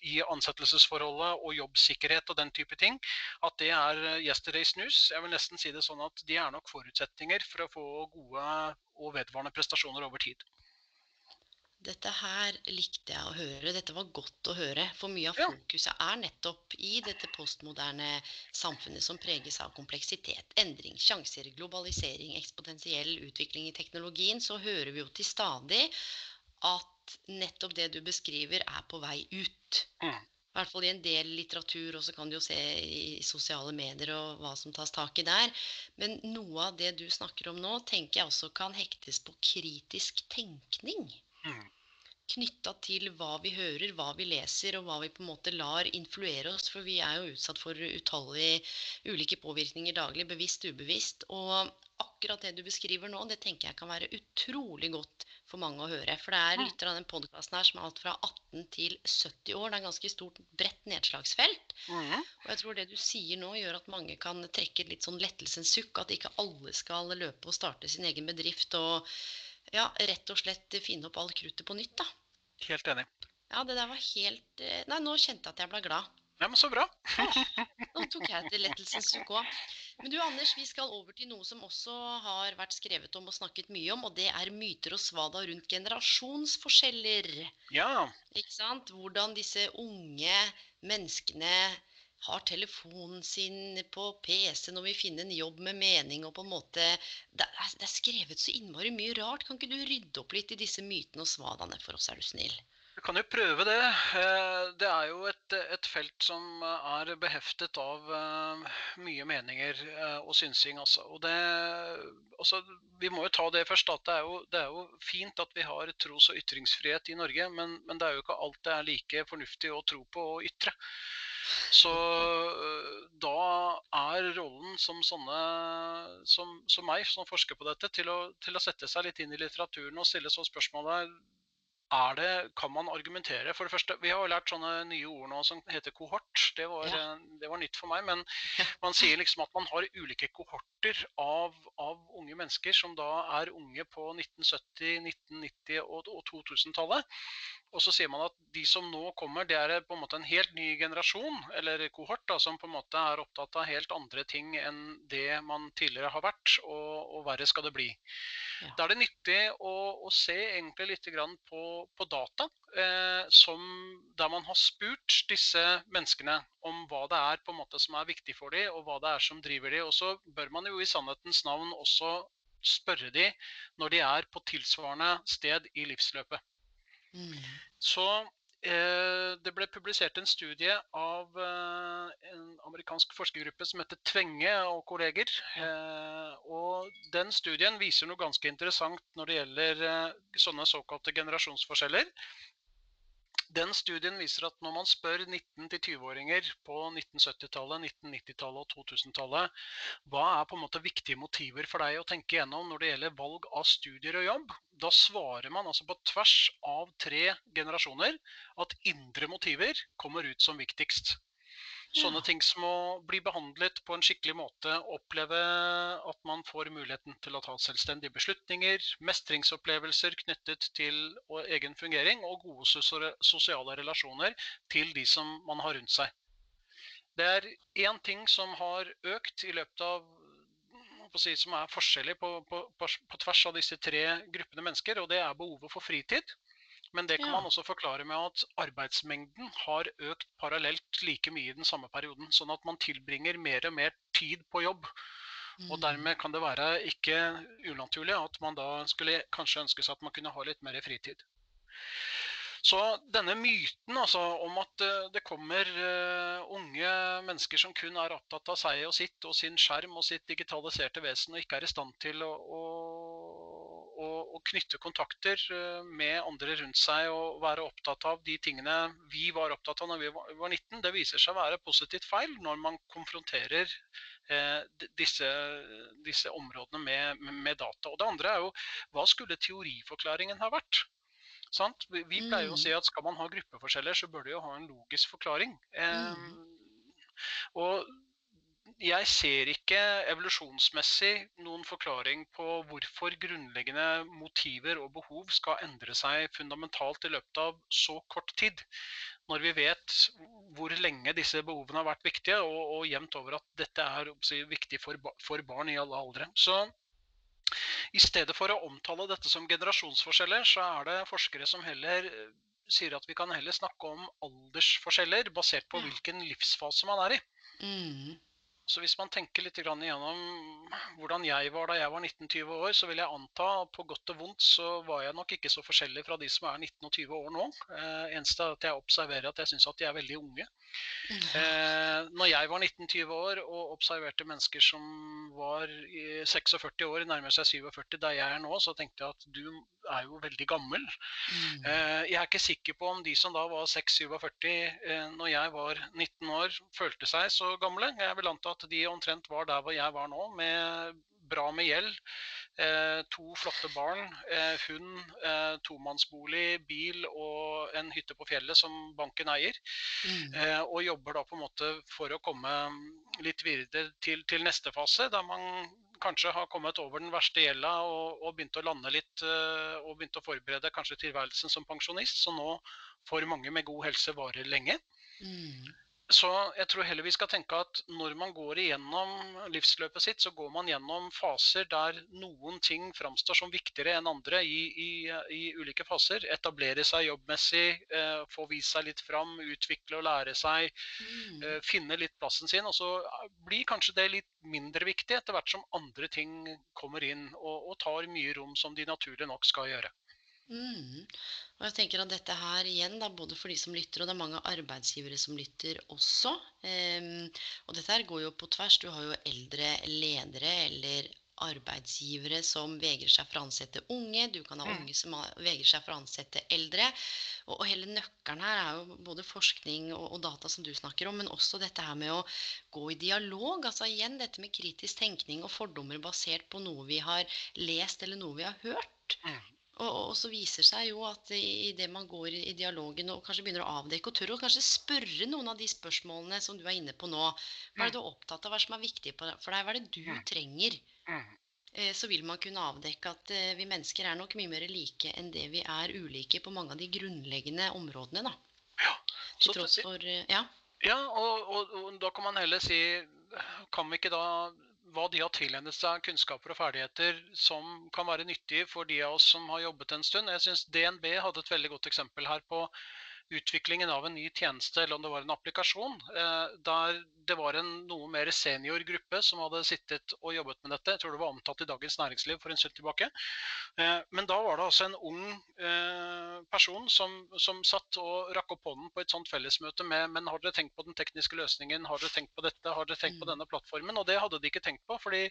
i, ansettelsesforholdet og jobbsikkerhet og den type ting, at det er yesterday's news. Jeg vil nesten si det sånn at de er nok forutsetninger for å få gode og vedvarende prestasjoner over tid. Dette her likte jeg å høre. Dette var godt å høre. For mye av fokuset er nettopp i dette postmoderne samfunnet som preges av kompleksitet, endring, sjanser, globalisering, eksponentiell utvikling i teknologien, så hører vi jo til stadig at nettopp det du beskriver, er på vei ut. Mm. I hvert fall i en del litteratur, og så kan du jo se i sosiale medier og hva som tas tak i der. Men noe av det du snakker om nå, tenker jeg også kan hektes på kritisk tenkning. Mm. Knytta til hva vi hører, hva vi leser, og hva vi på en måte lar influere oss. For vi er jo utsatt for utallige ulike påvirkninger daglig, bevisst, ubevisst. Og akkurat det du beskriver nå, det tenker jeg kan være utrolig godt for mange å høre. For det er lyttere av den podkasten her som er alt fra 18 til 70 år. Det er et ganske stort, bredt nedslagsfelt. Mm. Og jeg tror det du sier nå, gjør at mange kan trekke litt sånn lettelsens sukk. At ikke alle skal løpe og starte sin egen bedrift. og ja, rett og slett finne opp all kruttet på nytt, da. Helt enig. Ja, det der var helt eh, Nei, nå kjente jeg at jeg ble glad. Ja, men så bra. [LAUGHS] nå tok jeg til lettelsens sukk òg. Men du Anders, vi skal over til noe som også har vært skrevet om og snakket mye om, og det er myter og svada rundt generasjonsforskjeller. Ja. Ikke sant? Hvordan disse unge menneskene har telefonen sin på PC når vi finner en jobb med mening og på en måte Det er, det er skrevet så innmari mye rart. Kan ikke du rydde opp litt i disse mytene og svadaene for oss, er du snill? Vi kan jo prøve det. Eh, det er jo et, et felt som er beheftet av eh, mye meninger eh, og synsing. Altså. Og det, altså, vi må jo ta det først. at det er, jo, det er jo fint at vi har tros- og ytringsfrihet i Norge, men, men, det er jo ikke alt det er like fornuftig å tro på og ytre. Så øh, da er rollen som sånne som, som meg, som forsker på dette, til å, til å, sette seg litt inn i litteraturen og stille så spørsmålet det, kan man argumentere? For det første, Vi har jo lært sånne nye ord nå som heter kohort. Det var, ja. det var nytt for meg. Men man sier liksom at man har ulike kohorter av, av, unge mennesker som da er unge på 1970-, 1990- og, og 2000-tallet. Og så sier man at de som nå kommer, det er på en måte en helt ny generasjon, eller kohort, da, som på en måte er opptatt av helt andre ting enn det man tidligere har vært, og, og verre skal det bli. Ja. Da er det nyttig å, å se egentlig litt på, på data, eh, som, der man har spurt disse menneskene om hva det er på en måte som er viktig for dem, og hva det er som driver dem. Og så bør man jo i sannhetens navn også spørre dem når de er på tilsvarende sted i livsløpet. Mm. Så det ble publisert en studie av eh, en amerikansk forskergruppe som heter Tvenge og kolleger. Eh, og den studien viser noe ganske interessant når det gjelder eh, sånne såkalte generasjonsforskjeller. Den studien viser at når man spør 19-20-åringer på 1970-tallet, 1990-tallet og 2000-tallet hva er på en måte viktige motiver for deg å tenke gjennom når det gjelder valg av studier og jobb, da svarer man altså på tvers av tre generasjoner at indre motiver kommer ut som viktigst. Sånne ting som å bli behandlet på en skikkelig måte, oppleve at man får muligheten til å ta selvstendige beslutninger, mestringsopplevelser knyttet til egen fungering og gode sosiale relasjoner til de som man har rundt seg. Det er én ting som har økt i løpet av si, som er forskjellig på, på, på, på, tvers av disse tre gruppene mennesker, og det er behovet for fritid. Men det kan man også forklare med at arbeidsmengden har økt parallelt like mye i den samme perioden. Sånn at man tilbringer mer og mer tid på jobb. Og mm. dermed kan det være ikke unaturlig at man da skulle kanskje ønske seg at man kunne ha litt mer fritid. Så denne myten altså, om at uh, det kommer uh, unge mennesker som kun er opptatt av seg og sitt og sin skjerm og sitt digitaliserte vesen, og ikke er i stand til å, å, å, knytte kontakter uh, med andre rundt seg og være opptatt av de tingene vi var opptatt av når vi var, var 19, det viser seg å være positivt feil når man konfronterer disse, disse, områdene med, med, data. Og det andre er jo hva skulle teoriforklaringen ha vært? Sant? Vi, pleier jo å si mm. at skal man ha gruppeforskjeller, så bør det jo ha en logisk forklaring. Eh, og jeg ser ikke evolusjonsmessig noen forklaring på hvorfor grunnleggende motiver og behov skal endre seg fundamentalt i løpet av så kort tid. Når vi vet hvor lenge disse behovene har vært viktige, og, og jevnt over at dette er viktig for, for barn i alle aldre. Så i stedet for å omtale dette som generasjonsforskjeller, så er det forskere som heller eh, sier at vi kan heller snakke om aldersforskjeller basert på hvilken livsfase man er i. Mm. Så hvis man tenker litt igjennom hvordan jeg var da jeg var 19-20 år, så vil jeg anta på godt og vondt så var jeg nok ikke så forskjellig fra de som er 19 og 20 år nå. Eh, eneste er at jeg observerer at jeg syns at de er veldig unge. Eh, når jeg var 19-20 år og observerte mennesker som var 46 år, nærmer seg 47 der jeg er nå, så tenkte jeg at du er jo veldig gammel. Mm. Eh, jeg er ikke sikker på om de som da var 6-47 eh, når jeg var 19 år, følte seg så gamle. Jeg vil anta at de omtrent var der hvor jeg var nå, med bra med gjeld. Eh, to flotte barn, hund, tomannsbolig, bil og en hytte på fjellet som banken eier. Mm. og jobber da på en måte for å komme litt videre til, til neste fase, der man kanskje har kommet over den verste gjelda og, og begynt å lande litt uh, og begynt å forberede kanskje tilværelsen som pensjonist, som nå for mange med god helse varer lenge. Mm. Så jeg tror heller vi skal tenke at når man går igjennom livsløpet sitt, så går man gjennom faser der noen ting framstår som viktigere enn andre i, i, i ulike faser. Etablere seg jobbmessig, eh, få vist seg litt fram, utvikle og lære seg. Mm. Eh, finne litt plassen sin. Og så blir kanskje det litt mindre viktig etter hvert som andre ting kommer inn og, og tar mye rom som de naturlig nok skal gjøre. Mm. Og jeg tenker at dette her igjen, da, både for de som lytter, og det er mange arbeidsgivere som lytter også. Um, og dette her går jo på tvers. Du har jo eldre ledere eller arbeidsgivere som vegrer seg for å ansette unge. Du kan ha mm. unge som vegrer seg for å ansette eldre. Og, og hele nøkkelen her er jo både forskning og, og, data som du snakker om, men også dette her med å gå i dialog. Altså igjen dette med kritisk tenkning og fordommer basert på noe vi har lest eller noe vi har hørt. Mm. Og, og, så viser seg jo at i det man går i, dialogen og kanskje begynner å avdekke og tør å kanskje spørre noen av de spørsmålene som du er inne på nå Hva er det du er opptatt av? Hva som er viktig for deg? Hva er det du trenger? Eh, så vil man kunne avdekke at eh, vi mennesker er nok mye mer like enn det vi er ulike på mange av de grunnleggende områdene. da. Ja, Til tross for eh, Ja, ja og, og, og da kan man heller si Kan vi ikke da hva de har tilegnet seg kunnskaper og ferdigheter som kan være nyttige for de av oss som har jobbet en stund. Jeg synes DNB hadde et veldig godt eksempel her på utviklingen av en ny tjeneste, eller om det var en applikasjon, eh, der det var en noe mer senior gruppe som hadde sittet og jobbet med dette. Jeg tror det var omtalt i Dagens Næringsliv for en stund tilbake. Eh, men da var det altså en ung eh, person som, som satt og rakk opp hånden på et sånt fellesmøte med Men har dere tenkt på den tekniske løsningen? Har dere tenkt på dette? Har dere tenkt på mm. denne plattformen? Og det hadde de ikke tenkt på, fordi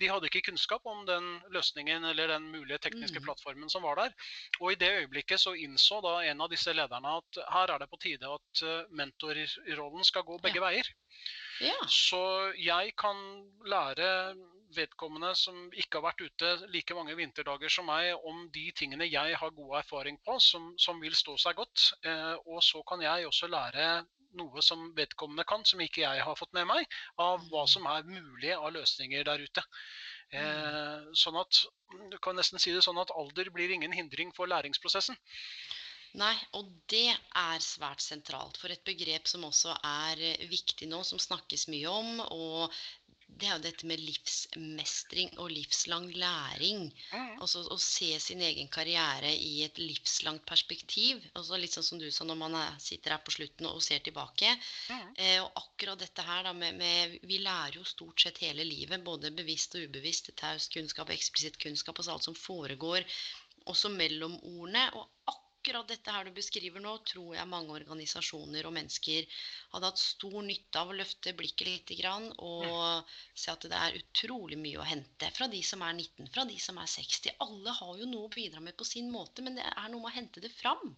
de hadde ikke kunnskap om den løsningen eller den mulige tekniske mm. plattformen som var der. Og i det øyeblikket så innså da en av disse lederne at her er det på tide at mentorrollen skal gå begge ja. veier. Ja. Så jeg kan lære vedkommende som ikke har vært ute like mange vinterdager som meg, om de tingene jeg har god erfaring på, som, som vil stå seg godt. Eh, og så kan jeg også lære noe som vedkommende kan, som ikke jeg har fått med meg, av hva mm. som er mulig av løsninger der ute. Eh, mm. sånn at du kan nesten si det sånn at alder blir ingen hindring for læringsprosessen. Nei, og det er svært sentralt. For et begrep som også er eh, viktig nå, som snakkes mye om, og det er jo dette med livsmestring og livslang læring. Mm. Altså å se sin egen karriere i et livslangt perspektiv. Altså litt sånn som du sa når man er, sitter her på slutten og ser tilbake. Mm. Eh, og akkurat dette her da med, med Vi lærer jo stort sett hele livet, både bevisst og ubevisst. Taus kunnskap, eksplisitt kunnskap, altså alt som foregår også mellom ordene. Og akkurat dette her du beskriver nå, tror jeg mange organisasjoner og mennesker hadde hatt stor nytte av å løfte blikket litt og se at det er utrolig mye å hente fra de som er 19, fra de som er 60. Alle har jo noe å bidra med på sin måte, men det er noe med å hente det fram.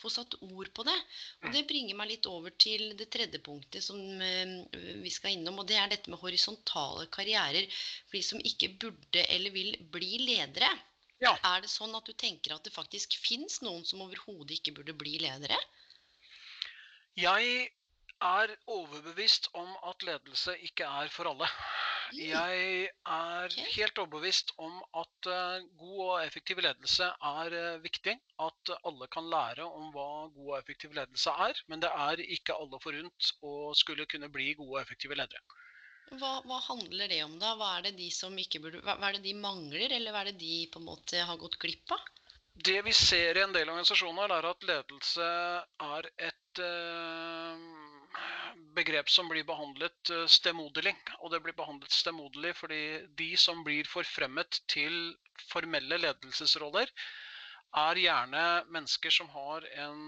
Få satt ord på det. Og det bringer meg litt over til det tredje punktet som eh, vi skal innom, og det er dette med horisontale karrierer for de som ikke burde eller vil bli ledere. Ja. Er det sånn at du tenker at det faktisk fins noen som overhodet ikke burde bli ledere? Jeg er overbevist om at ledelse ikke er for alle. Jeg er helt overbevist om at eh, god og effektiv ledelse er eh, viktig. At alle kan lære om hva god og effektiv ledelse er. Men det er ikke alle forunt å skulle kunne bli gode og effektive ledere. Hva, hva handler det om, da? Hva er det de som ikke burde hva, hva er det de mangler, eller hva er det de på en måte har gått glipp av? Det vi ser i en del organisasjoner, er at ledelse er et eh, begrep som blir behandlet eh, stemoderlig. Og det blir behandlet stemoderlig fordi de som blir forfremmet til formelle ledelsesroller, er gjerne mennesker som har en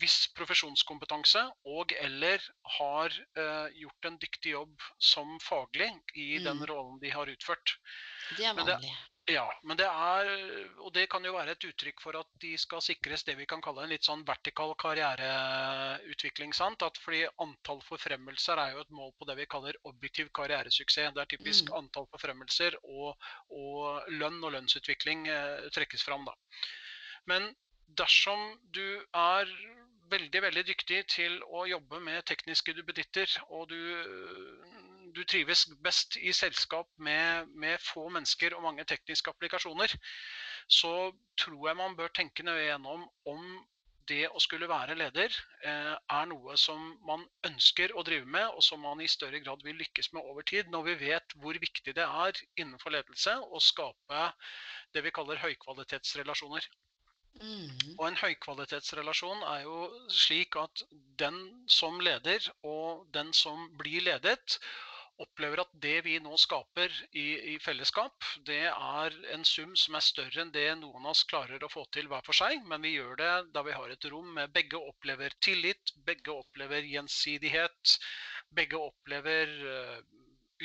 viss profesjonskompetanse og eller har uh, gjort en dyktig jobb som faglig i den Mm. rollen de har utført. Det er vanlig. Ja, men det er, og det kan jo være et uttrykk for at de skal sikres det vi kan kalle en litt sånn vertikal karriereutvikling. sant? At fordi antall forfremmelser er jo et mål på det vi kaller objektiv karrieresuksess. Det er typisk Mm. antall forfremmelser og, og lønn og lønnsutvikling eh, trekkes fram, da. Men dersom du er veldig, veldig dyktig til å jobbe med tekniske duppeditter, og du, du trives best i selskap med, med få mennesker og mange tekniske applikasjoner, så tror jeg man bør tenke nøye gjennom om det å skulle være leder eh, er noe som man ønsker å drive med, og som man i større grad vil lykkes med over tid, når vi vet hvor viktig det er innenfor ledelse å skape det vi kaller høykvalitetsrelasjoner. Mhm. Og en høykvalitetsrelasjon er jo slik at den som leder og den som blir ledet, opplever at det vi nå skaper i, i fellesskap, det er en sum som er større enn det noen av oss klarer å få til hver for seg. Men vi gjør det da vi har et rom med begge opplever tillit, begge opplever gjensidighet, begge opplever eh,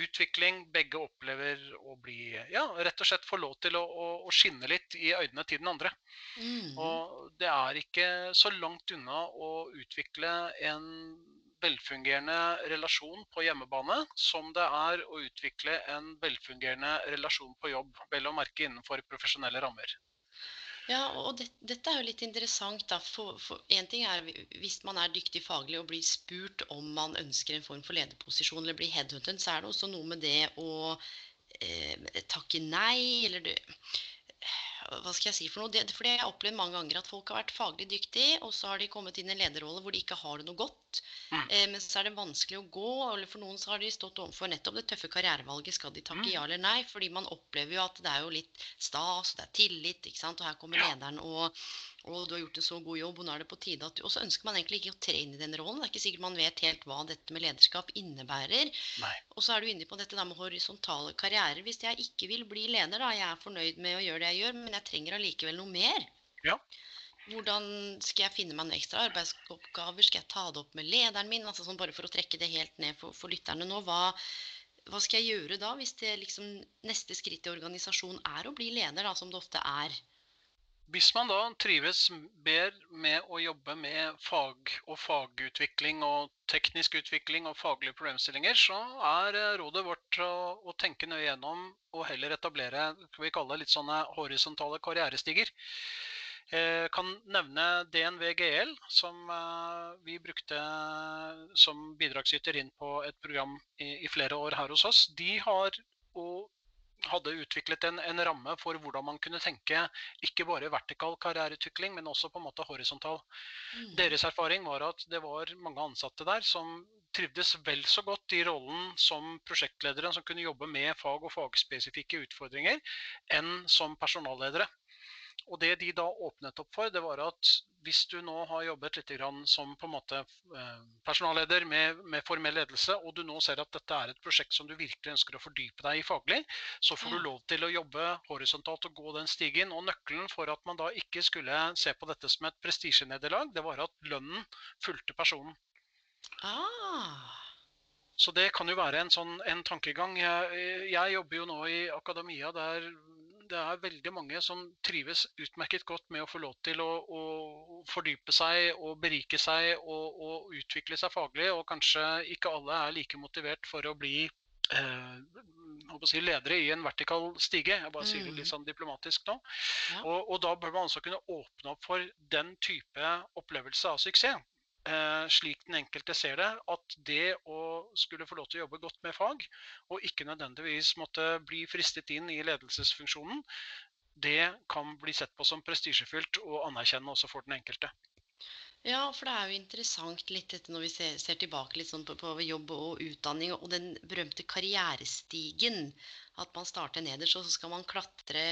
utvikling, begge opplever å bli Ja, rett og slett få lov til å, å, å skinne litt i øynene til den andre. Mm. Og det er ikke så langt unna å utvikle en velfungerende relasjon på hjemmebane som det er å utvikle en velfungerende relasjon på jobb, vel å merke innenfor profesjonelle rammer. Ja, og det, dette er jo litt interessant, da. For, for en ting er vi- hvis man er dyktig faglig og blir spurt om man ønsker en form for lederposisjon eller blir headhunted, så er det også noe med det å eh, takke nei, eller det, hva skal jeg si for noe? Det, fordi jeg har opplevd mange ganger at folk har vært faglig dyktige, og så har de kommet inn i en lederrolle hvor de ikke har det noe godt. Mm. Eh, men så er det vanskelig å gå, eller for noen så har de stått overfor nettopp det tøffe karrierevalget. Skal de takke Mm. ja eller nei? Fordi man opplever jo at det er jo litt stas, det er tillit, ikke sant. Og her kommer Ja. lederen, og, og du har gjort en så god jobb, og nå er det på tide at du Og så ønsker man egentlig ikke å tre inn i den rollen. Det er ikke sikkert man vet helt hva dette med lederskap innebærer. Nei. Og så er du inne på dette med horisontale karrierer. Hvis jeg ikke vil bli leder, da, jeg er fornøyd med å gjøre det jeg gjør, men jeg trenger allikevel noe mer. Ja. Hvordan skal jeg finne meg noen ekstra arbeidsoppgaver? Skal jeg ta det opp med lederen min? Altså sånn bare for å trekke det helt ned for, for lytterne nå. Hva, hva skal jeg gjøre da, hvis det liksom neste skritt i organisasjonen er å bli leder, da, som det ofte er? Hvis man da trives bedre med å jobbe med fag og fagutvikling og teknisk utvikling og faglige problemstillinger, så er eh, rådet vårt å, å tenke nøye gjennom og heller etablere skal vi kalle litt sånne horisontale karrierestiger. Eh, kan nevne DNV GL, som eh, vi brukte som bidragsyter inn på et program i, i flere år her hos oss. De har, og hadde utviklet en, en, ramme for hvordan man kunne tenke ikke bare vertikal karriereutvikling, men også på en måte horisontal. Mm. Deres erfaring var at det var mange ansatte der som trivdes vel så godt i rollen som prosjektledere som kunne jobbe med fag og fagspesifikke utfordringer, enn som personalledere. Og det de da åpnet opp for, det var at hvis du nå har jobbet litt som på en måte eh, personalleder med, med, formell ledelse, og du nå ser at dette er et prosjekt som du virkelig ønsker å fordype deg i faglig, så får du lov til å jobbe horisontalt og gå den stigen. Og nøkkelen for at man da ikke skulle se på dette som et prestisjenederlag, det var at lønnen fulgte personen. Ah. Så det kan jo være en sånn en tankegang. Jeg, jeg jobber jo nå i akademia der det er veldig mange som trives utmerket godt med å få lov til å, å fordype seg og berike seg og, og, utvikle seg faglig. Og kanskje ikke alle er like motivert for å bli eh, si, ledere i en vertikal stige. Jeg bare sier det litt mm. sånn diplomatisk nå. Ja. Og, og, da bør man også kunne åpne opp for den type opplevelse av suksess. Eh, slik den enkelte ser det, at det å skulle få lov til å jobbe godt med fag, og ikke nødvendigvis måtte bli fristet inn i ledelsesfunksjonen, det kan bli sett på som prestisjefylt og anerkjennende også for den enkelte. Ja, for det er jo interessant litt dette når vi ser, ser tilbake litt sånn på, på, jobb og utdanning og den berømte karrierestigen. At man starter nederst, og så skal man klatre,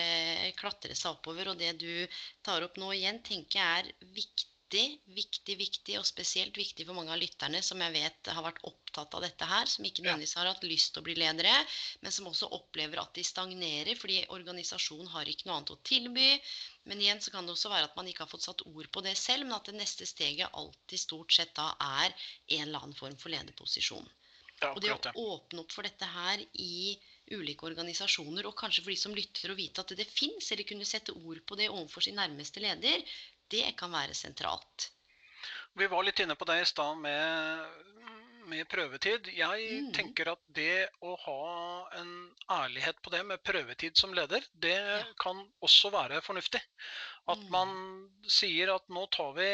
klatre seg oppover. Og det du tar opp nå igjen, tenker jeg er viktig viktig, viktig, viktig, og spesielt viktig for mange av lytterne som jeg vet har vært opptatt av dette her, som ikke nødvendigvis har hatt lyst til å bli ledere, men som også opplever at de stagnerer fordi organisasjonen har ikke noe annet å tilby. Men igjen så kan det også være at man ikke har fått satt ord på det selv, men at det neste steget alltid stort sett da er en eller annen form for lederposisjon. Ja, og det å åpne opp for dette her i ulike organisasjoner, og kanskje for de som lytter, å vite at det, det fins, eller kunne sette ord på det overfor sin nærmeste leder, det kan være sentralt. Vi var litt inne på det i stad med, med, prøvetid. Jeg mm. tenker at det å ha en ærlighet på det med prøvetid som leder, det ja. kan også være fornuftig. At mm. man sier at nå tar vi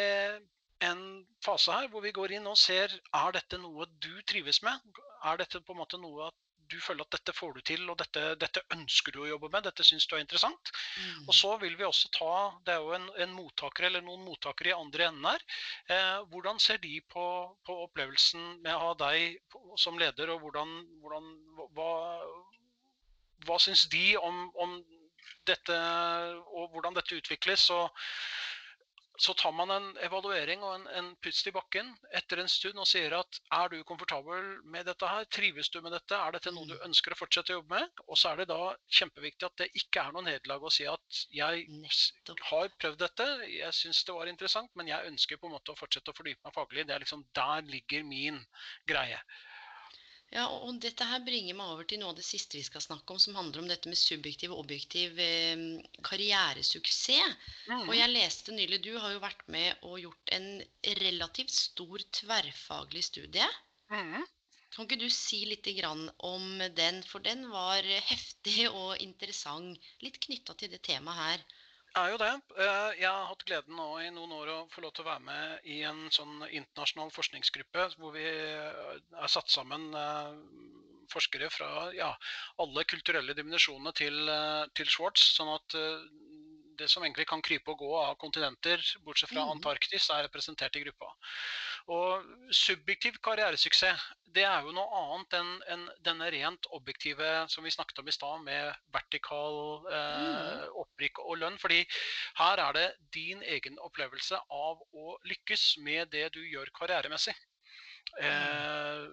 en fase her hvor vi går inn og ser er dette noe du trives med. Er dette på en måte noe at du føler at dette får du til, og dette, dette ønsker du å jobbe med, dette syns du er interessant. Mm. Og så vil vi også ta Det er jo en, en mottaker eller noen mottakere i andre enden her. Eh, hvordan ser de på, på, opplevelsen med å ha deg som leder, og hvordan, hvordan Hva, hva syns de om, om dette, og hvordan dette utvikles? og så tar man en evaluering og en, en pust i bakken etter en stund og sier at er du komfortabel med dette her, trives du med dette, er dette noe du mm. ønsker å fortsette å jobbe med? Og så er det da kjempeviktig at det ikke er noe nederlag å si at jeg har prøvd dette, jeg syns det var interessant, men jeg ønsker på en måte å fortsette å fordype meg faglig. Det er liksom Der ligger min greie. Ja, og dette her bringer meg over til noe av det siste vi skal snakke om, som handler om dette med subjektiv og objektiv eh, karrieresuksess. Mm. Og jeg leste nylig Du har jo vært med og gjort en relativt stor tverrfaglig studie. Mm. Kan ikke du si litt om den, for den var heftig og interessant. Litt knytta til det temaet her er jo det. Eh, jeg har hatt gleden nå i noen år å få lov til å være med i en sånn internasjonal forskningsgruppe hvor vi eh, er satt sammen eh, forskere fra ja, alle kulturelle dimensjonene til, til Schwartz. Sånn at det som egentlig kan krype og gå av kontinenter, bortsett fra mm. Antarktis, er representert i gruppa. Og subjektiv karrieresuksess, det er jo noe annet enn en denne rent objektive som vi snakket om i stad, med vertikal eh, mm. opprykk og lønn. fordi her er det din egen opplevelse av å lykkes med det du gjør karrieremessig. Mm. Eh,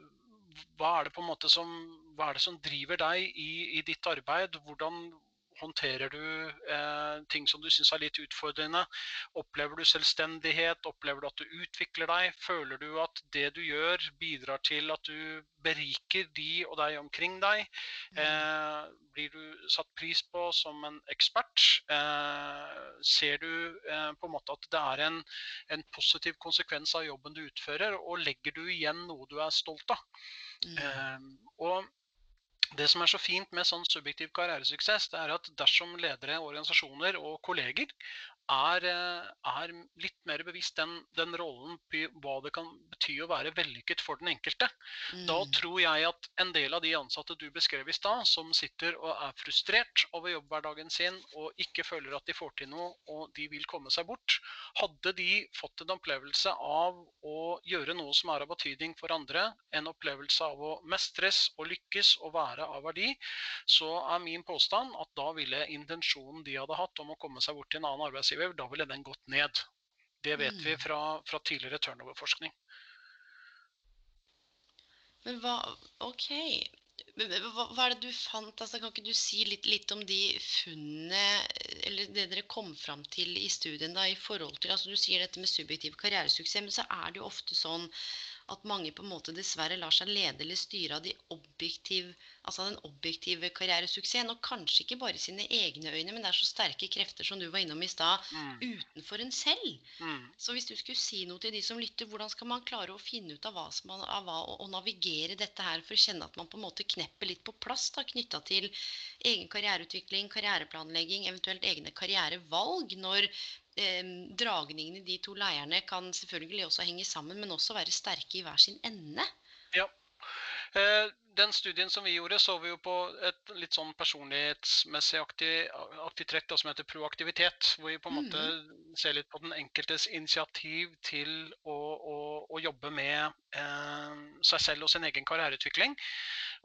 hva er det på en måte som, hva er det som driver deg i, i ditt arbeid? Hvordan, håndterer du eh, ting som du syns er litt utfordrende? Opplever du selvstendighet? Opplever du at du utvikler deg? Føler du at det du gjør, bidrar til at du beriker de og deg omkring deg? Mm. Eh, blir du satt pris på som en ekspert? Eh, ser du eh, på en måte at det er en, en, positiv konsekvens av jobben du utfører? Og legger du igjen noe du er stolt av? Mm. Eh, og det som er så fint med sånn subjektiv karrieresuksess, det er at dersom ledere, organisasjoner og kolleger er, eh, er litt mer bevisst den, den rollen, hva det kan bety å være vellykket for den enkelte. Mm. Da tror jeg at en del av de ansatte du beskrev i stad, som sitter og er frustrert over jobbhverdagen sin og ikke føler at de får til noe og de vil komme seg bort, hadde de fått en opplevelse av å gjøre noe som er av betydning for andre, en opplevelse av å mestres og lykkes og være av verdi, så er min påstand at da ville intensjonen de hadde hatt om å komme seg bort til en annen arbeidsgiver, da ville den gått ned. Det vet mm. vi fra, fra tidligere turnover-forskning. Men hva OK. Hva, hva, er det du fant? Altså, kan ikke du si litt, litt, om de funnene eller det dere kom fram til i studien? da, i forhold til, altså Du sier dette med subjektiv karrieresuksess, men så er det jo ofte sånn at mange på en måte dessverre lar seg lede eller styre av de objektiv, altså den objektive karrieresuksessen. Og kanskje ikke bare sine egne øyne, men det er så sterke krefter som du var innom i stad, mm. utenfor en selv. Mm. Så hvis du skulle si noe til de som lytter, hvordan skal man klare å finne ut av hva som man, av hva, og, navigere dette her for å kjenne at man på en måte knepper litt på plass knytta til egen karriereutvikling, karriereplanlegging, eventuelt egne karrierevalg, når dragningene i de to leirene kan selvfølgelig også henge sammen, men også være sterke i hver sin ende. Ja. Eh, den studien som vi gjorde, så vi jo på et litt sånn personlighetsmessig aktiv, aktiv trekk som heter proaktivitet. Hvor vi på en måte mm. ser litt på den enkeltes initiativ til å, å, å jobbe med eh, seg selv og sin egen karriereutvikling.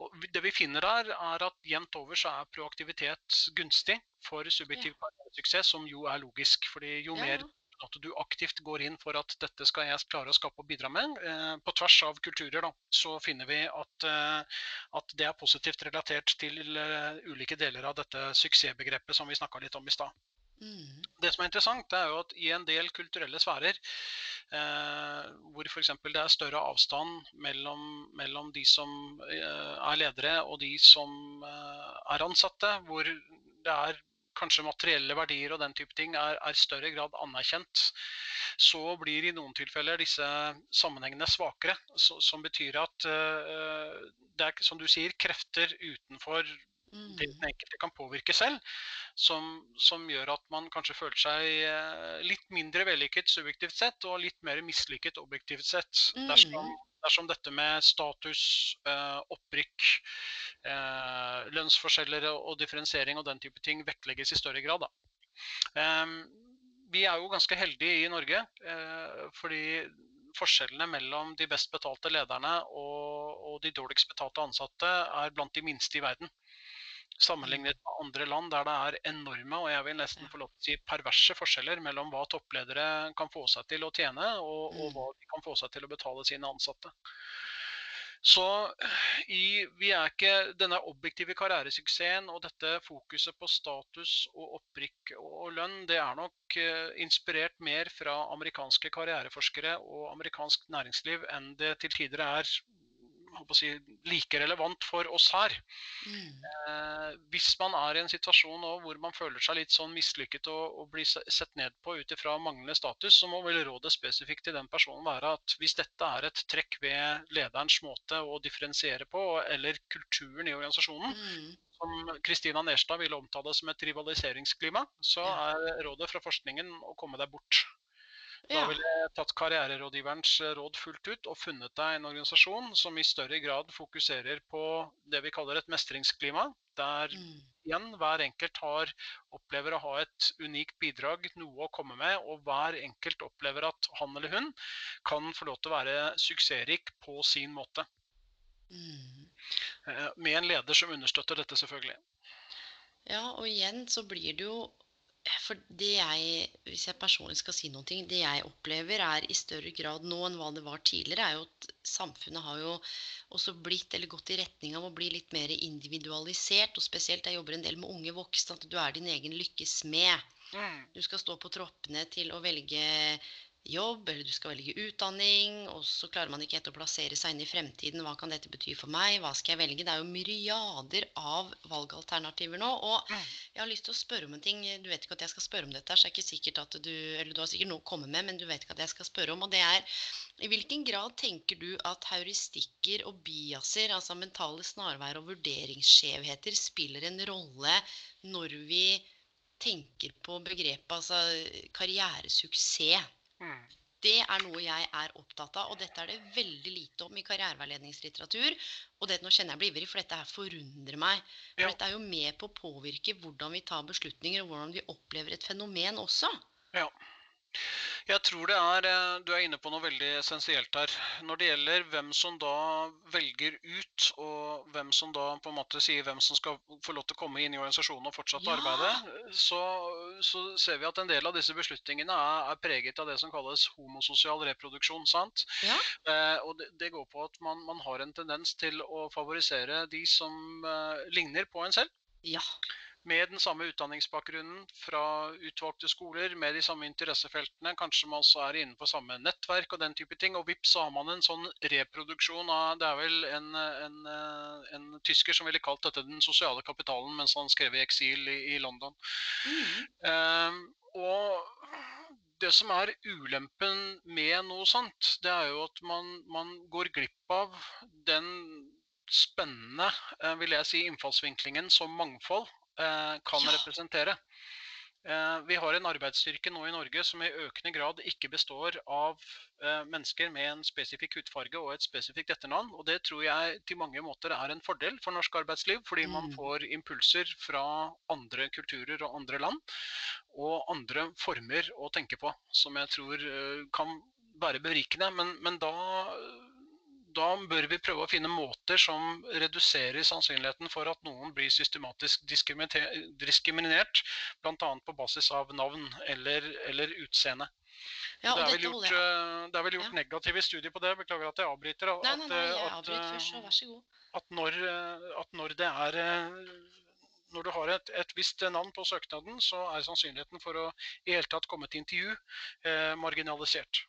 Og det vi finner der, er at jevnt over så er proaktivitet gunstig for subjektiv karrieresuksess, som jo er logisk. fordi jo ja. mer at du aktivt går inn for at dette skal jeg klare å skape og bidra med, eh, på tvers av kulturer, da, så finner vi at, eh, at det er positivt relatert til uh, ulike deler av dette suksessbegrepet som vi snakka litt om i stad. Mm. Det som er interessant, er jo at i en del kulturelle sfærer, eh, hvor f.eks. det er større avstand mellom, mellom de som eh, er ledere og de som eh, er ansatte, hvor det er kanskje materielle verdier og den type ting er, er større grad anerkjent, så blir i noen tilfeller disse sammenhengene svakere. Så, som betyr at uh, det er som du sier, krefter utenfor mm. det den enkelte kan påvirke selv, som, som, gjør at man kanskje føler seg uh, litt mindre vellykket subjektivt sett, og litt mer mislykket objektivt sett. Mm. Dersom, dersom dette med status, uh, opprykk, eh, lønnsforskjeller og differensiering og den type ting vektlegges i større grad. Eh, vi er jo ganske heldige i Norge, eh, fordi forskjellene mellom de best betalte lederne og, de dårligst betalte ansatte er blant de minste i verden. Sammenlignet med andre land der det er enorme og jeg vil nesten få lov til å si perverse forskjeller mellom hva toppledere kan få seg til å tjene, og, og hva de kan få seg til å betale sine ansatte. Så i, vi er ikke denne objektive karrieresuksessen og dette fokuset på status og opprykk og lønn, det er nok eh, inspirert mer fra amerikanske karriereforskere og amerikansk næringsliv enn det til tider er si, like relevant for oss her. Mm. Eh, hvis man er i en situasjon nå hvor man føler seg litt sånn mislykket og, og blir sett ned på ut ifra manglende status, så må vel rådet spesifikt til den personen være at hvis dette er et trekk ved lederens måte å differensiere på, eller kulturen i organisasjonen, mm. som Kristina Nerstad ville omtale som et rivaliseringsklima, så er rådet fra forskningen å komme deg bort. Da ville jeg tatt karriererådgiverens eh, råd fullt ut og funnet deg en organisasjon som i større grad fokuserer på det vi kaller et mestringsklima. Der mm. igjen hver enkelt har, opplever å ha et unikt bidrag, noe å komme med, og hver enkelt opplever at han eller hun kan få lov til å være suksessrik på sin måte. Mm. Eh, med en leder som understøtter dette, selvfølgelig. Ja, og igjen så blir det jo for det jeg, hvis jeg personlig skal si noe, det jeg opplever er i større grad nå enn hva det var tidligere, er jo at samfunnet har jo også blitt eller gått i retning av å bli litt mer individualisert. Og spesielt jeg jobber en del med unge voksne, at du er din egen lykkes med. Mm. Du skal stå på troppene til å velge jobb, eller du skal velge utdanning, og så klarer man ikke helt å plassere seg inn i fremtiden. Hva kan dette bety for meg? Hva skal jeg velge? Det er jo myriader av valgalternativer nå. Og jeg har lyst til å spørre om en ting. Du vet ikke at jeg skal spørre om dette, så er det ikke sikkert at du Eller du har sikkert noe å komme med, men du vet ikke at jeg skal spørre om. Og det er i hvilken grad tenker du at heuristikker og biaser, altså mentale snarveier og vurderingsskjevheter, spiller en rolle når vi tenker på begrepet altså karrieresuksess. Mm. Det er noe jeg er opptatt av, og dette er det veldig lite om i karriereveiledningslitteratur. Og det, nå kjenner jeg blir ivrig, for dette her forundrer meg. For Ja. dette er jo med på å påvirke hvordan vi tar beslutninger, og hvordan vi opplever et fenomen også. Ja. Jeg tror det er eh, Du er inne på noe veldig essensielt her. Når det gjelder hvem som da velger ut, og hvem som da på en måte sier hvem som skal få lov til å komme inn i organisasjonen og fortsette Ja. arbeidet, så, så ser vi at en del av disse beslutningene er, er preget av det som kalles homososial reproduksjon. sant? Ja. Eh, og det, det går på at man, man har en tendens til å favorisere de som eh, ligner på en selv Ja. Med den samme utdanningsbakgrunnen fra utvalgte skoler, med de samme interessefeltene. Kanskje man også er innenfor samme nettverk og den type ting. Og vips, så har man en sånn reproduksjon av Det er vel en, en, en tysker som ville kalt dette den sosiale kapitalen mens han skrev i eksil i, i London. Mm. Um, og det som er ulempen med noe sånt, det er jo at man, man går glipp av den spennende, eh, vil jeg si, innfallsvinklingen som mangfold kan Ja. representere. Eh, vi har en arbeidsstyrke nå i Norge som i økende grad ikke består av eh, mennesker med en spesifikk hudfarge og et spesifikt etternavn. Og det tror jeg til mange måter er en fordel for norsk arbeidsliv, fordi man Mm. får impulser fra andre kulturer og andre land, og andre former å tenke på, som jeg tror eh, kan være berikende. Men, men da da bør vi prøve å finne måter som reduserer sannsynligheten for at noen blir systematisk diskrimine- diskriminert, bl.a. på basis av navn eller, eller utseende. ja det, er vel gjort, eh, det er vel gjort Ja. negative studier på det. Beklager at jeg avbryter. at, Nei, nei, nei, jeg eh, avbryter eh, først, så vær så god. at når, eh, at når det er eh, når du har et, et visst navn på søknaden, så er sannsynligheten for å i hele tatt komme til intervju eh, marginalisert.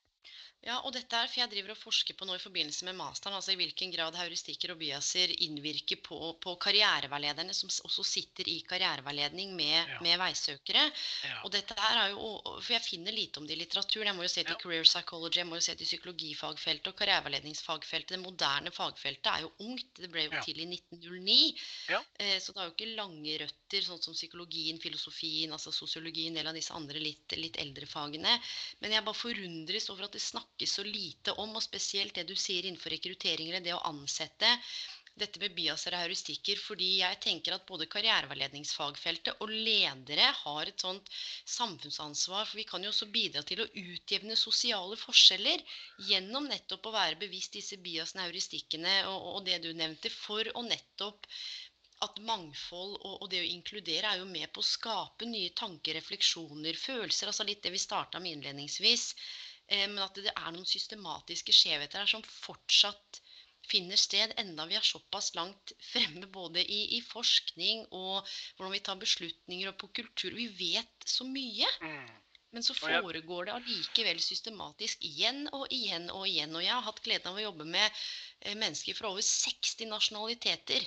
Ja, og dette er, for Jeg driver og forsker på nå i forbindelse med masteren, altså i hvilken grad heuristikker og biaser innvirker på, på karriereveilederne som også sitter i karriereveiledning med, Ja. med veisøkere. Ja. Og dette her er jo, For jeg finner lite om det i litteraturen. Jeg må jo se til Ja. career psychology, jeg må jo se til psykologifagfeltet og karriereveiledningsfagfeltet. Det moderne fagfeltet er jo ungt. Det ble jo til i 1909. Ja. Eh, Så det har jo ikke lange røtter, sånn som psykologien, filosofien, altså sosiologien, en del av disse andre litt, litt eldre fagene. Men jeg bare forundres over at det snakkes så lite om, og spesielt det du sier innenfor rekruttering, eller det å ansette. Dette med biaser og heuristikker, fordi jeg tenker at både karriereveiledningsfagfeltet og ledere har et sånt samfunnsansvar. For vi kan jo også bidra til å utjevne sosiale forskjeller gjennom nettopp å være bevisst disse biasene, heuristikkene og, og det du nevnte, for å nettopp at mangfold og det å inkludere er jo med på å skape nye tanker, refleksjoner, følelser. Altså litt det vi starta med innledningsvis. Eh, men at det er noen systematiske skjevheter her som fortsatt finner sted, enda vi er såpass langt fremme både i, i forskning og hvordan vi tar beslutninger og på kultur. Vi vet så mye. Mm. Men så foregår det allikevel systematisk igjen og igjen og igjen. Og jeg har hatt gleden av å jobbe med eh, mennesker fra over 60 nasjonaliteter.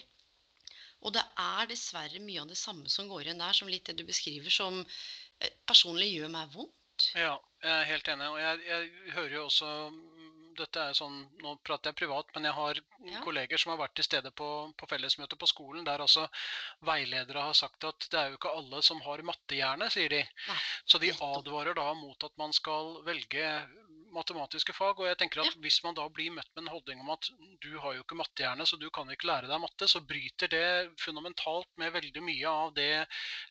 Og det er dessverre mye av det samme som går igjen der, som litt det du beskriver, som eh, personlig gjør meg vondt. Ja, jeg er helt enig. Og jeg, jeg hører jo også mm, Dette er sånn, Nå prater jeg privat, men jeg har Ja. kolleger som har vært til stede på, på fellesmøte på skolen, der altså veiledere har sagt at det er jo ikke alle som har mattehjerne, sier de. Nei, Så de advarer da mot at man skal velge matematiske fag. Og jeg tenker at hvis man da blir møtt med en holdning om at du har jo ikke mattehjerne, så du kan ikke lære deg matte, så bryter det fundamentalt med veldig mye av det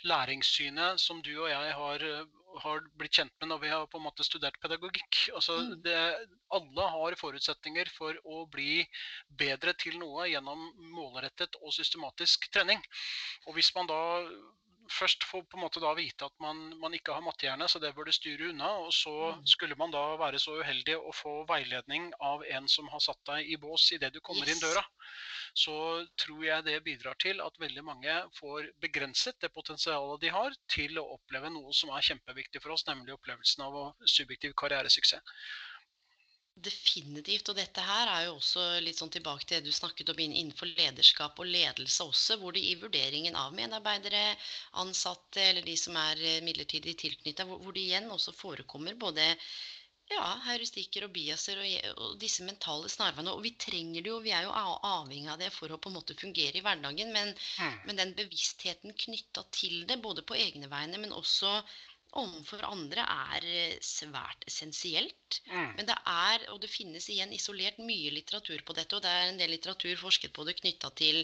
læringssynet som du og jeg har, eh, har blitt kjent med når vi har på en måte studert pedagogikk. Altså, Mm. det, alle har forutsetninger for å bli bedre til noe gjennom målrettet og systematisk trening. Og hvis man da først få på en måte da vite at man, man ikke har mattehjerne, så det bør du styre unna. Og så Mm. skulle man da være så uheldig å få veiledning av en som har satt deg i bås idet du kommer inn døra. Så tror jeg det bidrar til at veldig mange får begrenset det potensialet de har til å oppleve noe som er kjempeviktig for oss, nemlig opplevelsen av subjektiv karrieresuksess. Definitivt. Og dette her er jo også litt sånn tilbake til det du snakket om innenfor lederskap og ledelse også, hvor det i vurderingen av medarbeidere, ansatte eller de som er eh, midlertidig tilknyttet, hvor, det igjen også forekommer både Ja, heuristikker og biaser og, og, disse mentale snarveiene. Og vi trenger det jo, vi er jo avhengig av det for å på en måte fungere i hverdagen. Men, mm. men den bevisstheten knytta til det, både på egne vegne, men også overfor andre er eh, svært essensielt. Mm. Men det er, og det finnes igjen isolert mye litteratur på dette, og det er en del litteratur forsket på det knytta til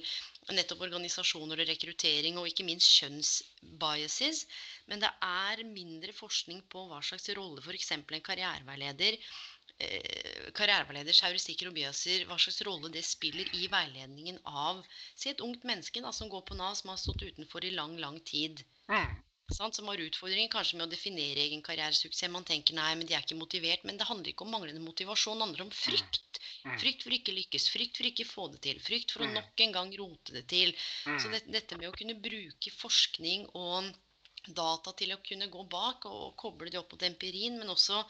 nettopp organisasjoner og rekruttering, og ikke minst kjønnsbiases. Men det er mindre forskning på hva slags rolle f.eks. en karriereveileder eh, karriereveileders heuristikker og biaser, hva slags rolle det spiller i veiledningen av si et ungt menneske da, som går på Nav, som har stått utenfor i lang, lang tid. Mm sant, som har utfordringer kanskje med å definere egen karrieresuksess. Man tenker nei, men de er ikke motivert. Men det handler ikke om manglende motivasjon, det handler om frykt. Mm. Frykt for ikke lykkes, frykt for ikke få det til, frykt for å mm. nok en gang rote det til. Så mm. det, dette med å kunne bruke forskning og data til å kunne gå bak og koble det opp mot empirien, men også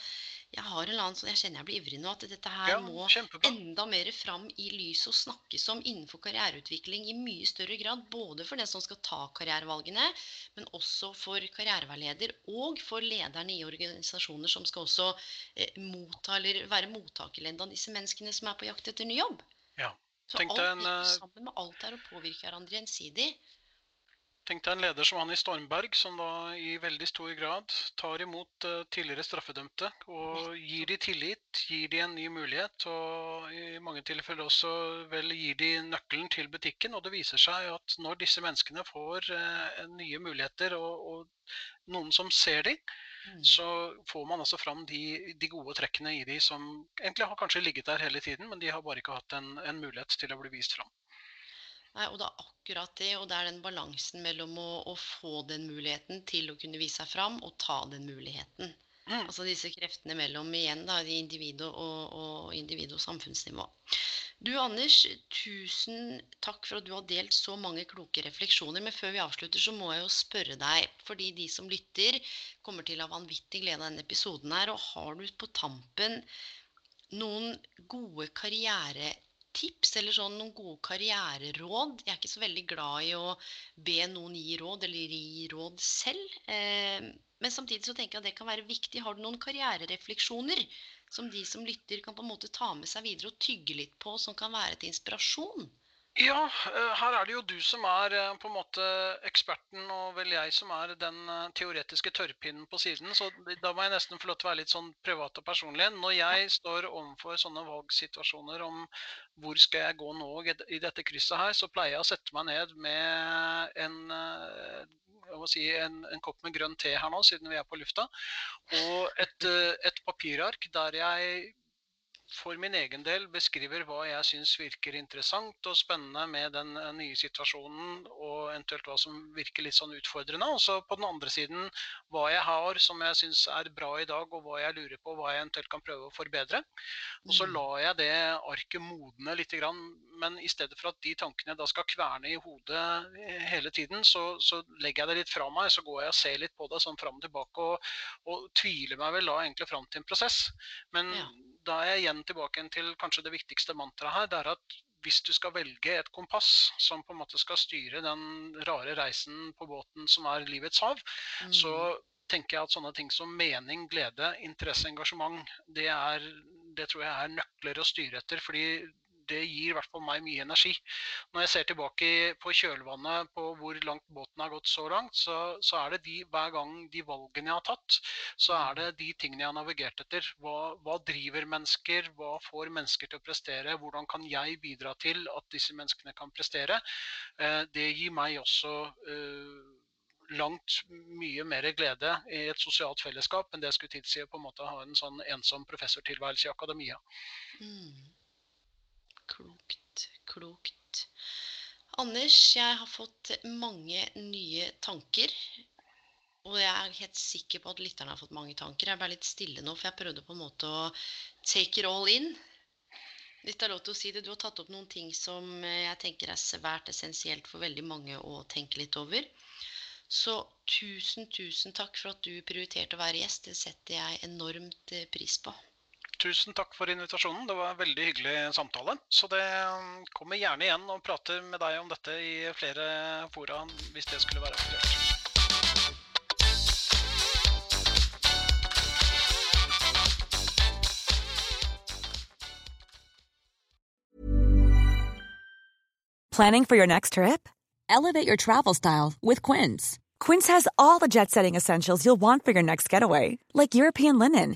jeg har en annen sånn, jeg kjenner jeg blir ivrig nå, at dette her ja, må kjempebra. enda mer fram i lyset og snakkes om innenfor karriereutvikling i mye større grad. Både for den som skal ta karrierevalgene, men også for karriereveileder og for lederne i organisasjoner som skal også eh, motta eller være mottakerledd av disse menneskene som er på jakt etter ny jobb. Ja. Så alt en, uh... sammen med alt er å påvirke hverandre gjensidig. Tenk deg en leder som han i Stormberg, som da i veldig stor grad tar imot uh, tidligere straffedømte og gir de tillit, gir de en ny mulighet, og i mange tilfeller også vel gir de nøkkelen til butikken. Og det viser seg at når disse menneskene får uh, nye muligheter og, og, noen som ser dem, mm. så får man altså fram de, de, gode trekkene i de som egentlig har kanskje ligget der hele tiden, men de har bare ikke hatt en, en mulighet til å bli vist fram. Nei, og det er akkurat det, og det er den balansen mellom å, å få den muligheten til å kunne vise seg fram, og ta den muligheten. Mm. Altså disse kreftene mellom igjen da, individ og, og, individ og samfunnsnivå. Du Anders, tusen takk for at du har delt så mange kloke refleksjoner. Men før vi avslutter, så må jeg jo spørre deg, fordi de som lytter, kommer til å ha vanvittig glede av denne episoden her. Og har du på tampen noen gode karriere tips eller sånn noen gode karriereråd. Jeg er ikke så veldig glad i å be noen gi råd eller gi råd selv. Eh, men samtidig så tenker jeg at det kan være viktig. Har du noen karriererefleksjoner som de som lytter, kan på en måte ta med seg videre og tygge litt på, som kan være til inspirasjon? Ja, eh, her er det jo du som er eh, på en måte eksperten, og vel jeg som er den eh, teoretiske tørrpinnen på siden. Så da må jeg nesten få lov til å være litt sånn privat og personlig. Når jeg står overfor sånne valgsituasjoner om hvor skal jeg gå nå i dette krysset her, så pleier jeg å sette meg ned med en Si, en, en, kopp med grønn te her nå, siden vi er på lufta. Og et, et papirark der jeg for min egen del beskriver hva jeg syns virker interessant og spennende med den eh, nye situasjonen, og eventuelt hva som virker litt sånn utfordrende. Og så på den andre siden hva jeg har som jeg syns er bra i dag, og hva jeg lurer på, hva jeg eventuelt kan prøve å forbedre. Og så mm. lar jeg det arket modne litt, men i stedet for at de tankene da skal kverne i hodet eh, hele tiden, så, så legger jeg det litt fra meg. Så går jeg og ser litt på det sånn fram og tilbake, og, og tviler meg vel da egentlig fram til en prosess. Men ja da er jeg igjen tilbake til kanskje det viktigste mantraet her. det er at hvis du skal velge et kompass som på en måte skal styre den rare reisen på båten som er livets hav, mm. så tenker jeg at sånne ting som mening, glede, interesse, engasjement, det, er, det tror jeg er nøkler å styre etter. fordi det gir i hvert fall meg mye energi. Når jeg ser tilbake på kjølvannet på hvor langt båten har gått så langt, så, så, er det de, hver gang de valgene jeg har tatt, så er det de tingene jeg har navigert etter. Hva, hva driver mennesker? Hva får mennesker til å prestere? Hvordan kan jeg bidra til at disse menneskene kan prestere? Eh, det gir meg også eh, langt mye mer glede i et sosialt fellesskap enn det skulle tilsi å på en måte ha en sånn ensom professortilværelse i akademia. Mm. Klokt. Anders, jeg har fått mange nye tanker. Og jeg er helt sikker på at lytterne har fått mange tanker. Jeg ble litt stille nå, for jeg prøvde på en måte å take it all in. Litt av lov til å si det. Du har tatt opp noen ting som jeg tenker er svært essensielt for veldig mange å tenke litt over. Så tusen, tusen takk for at du prioriterte å være gjest. Det setter jeg enormt pris på tusen takk for invitasjonen. Det var en veldig hyggelig samtale. Så det um, kommer gjerne igjen og prater med deg om dette i flere fora hvis det skulle være aktuelt. Planning for your next trip? Elevate your travel style with Quince. Quince has all the jet setting essentials you'll want for your next getaway, like European linen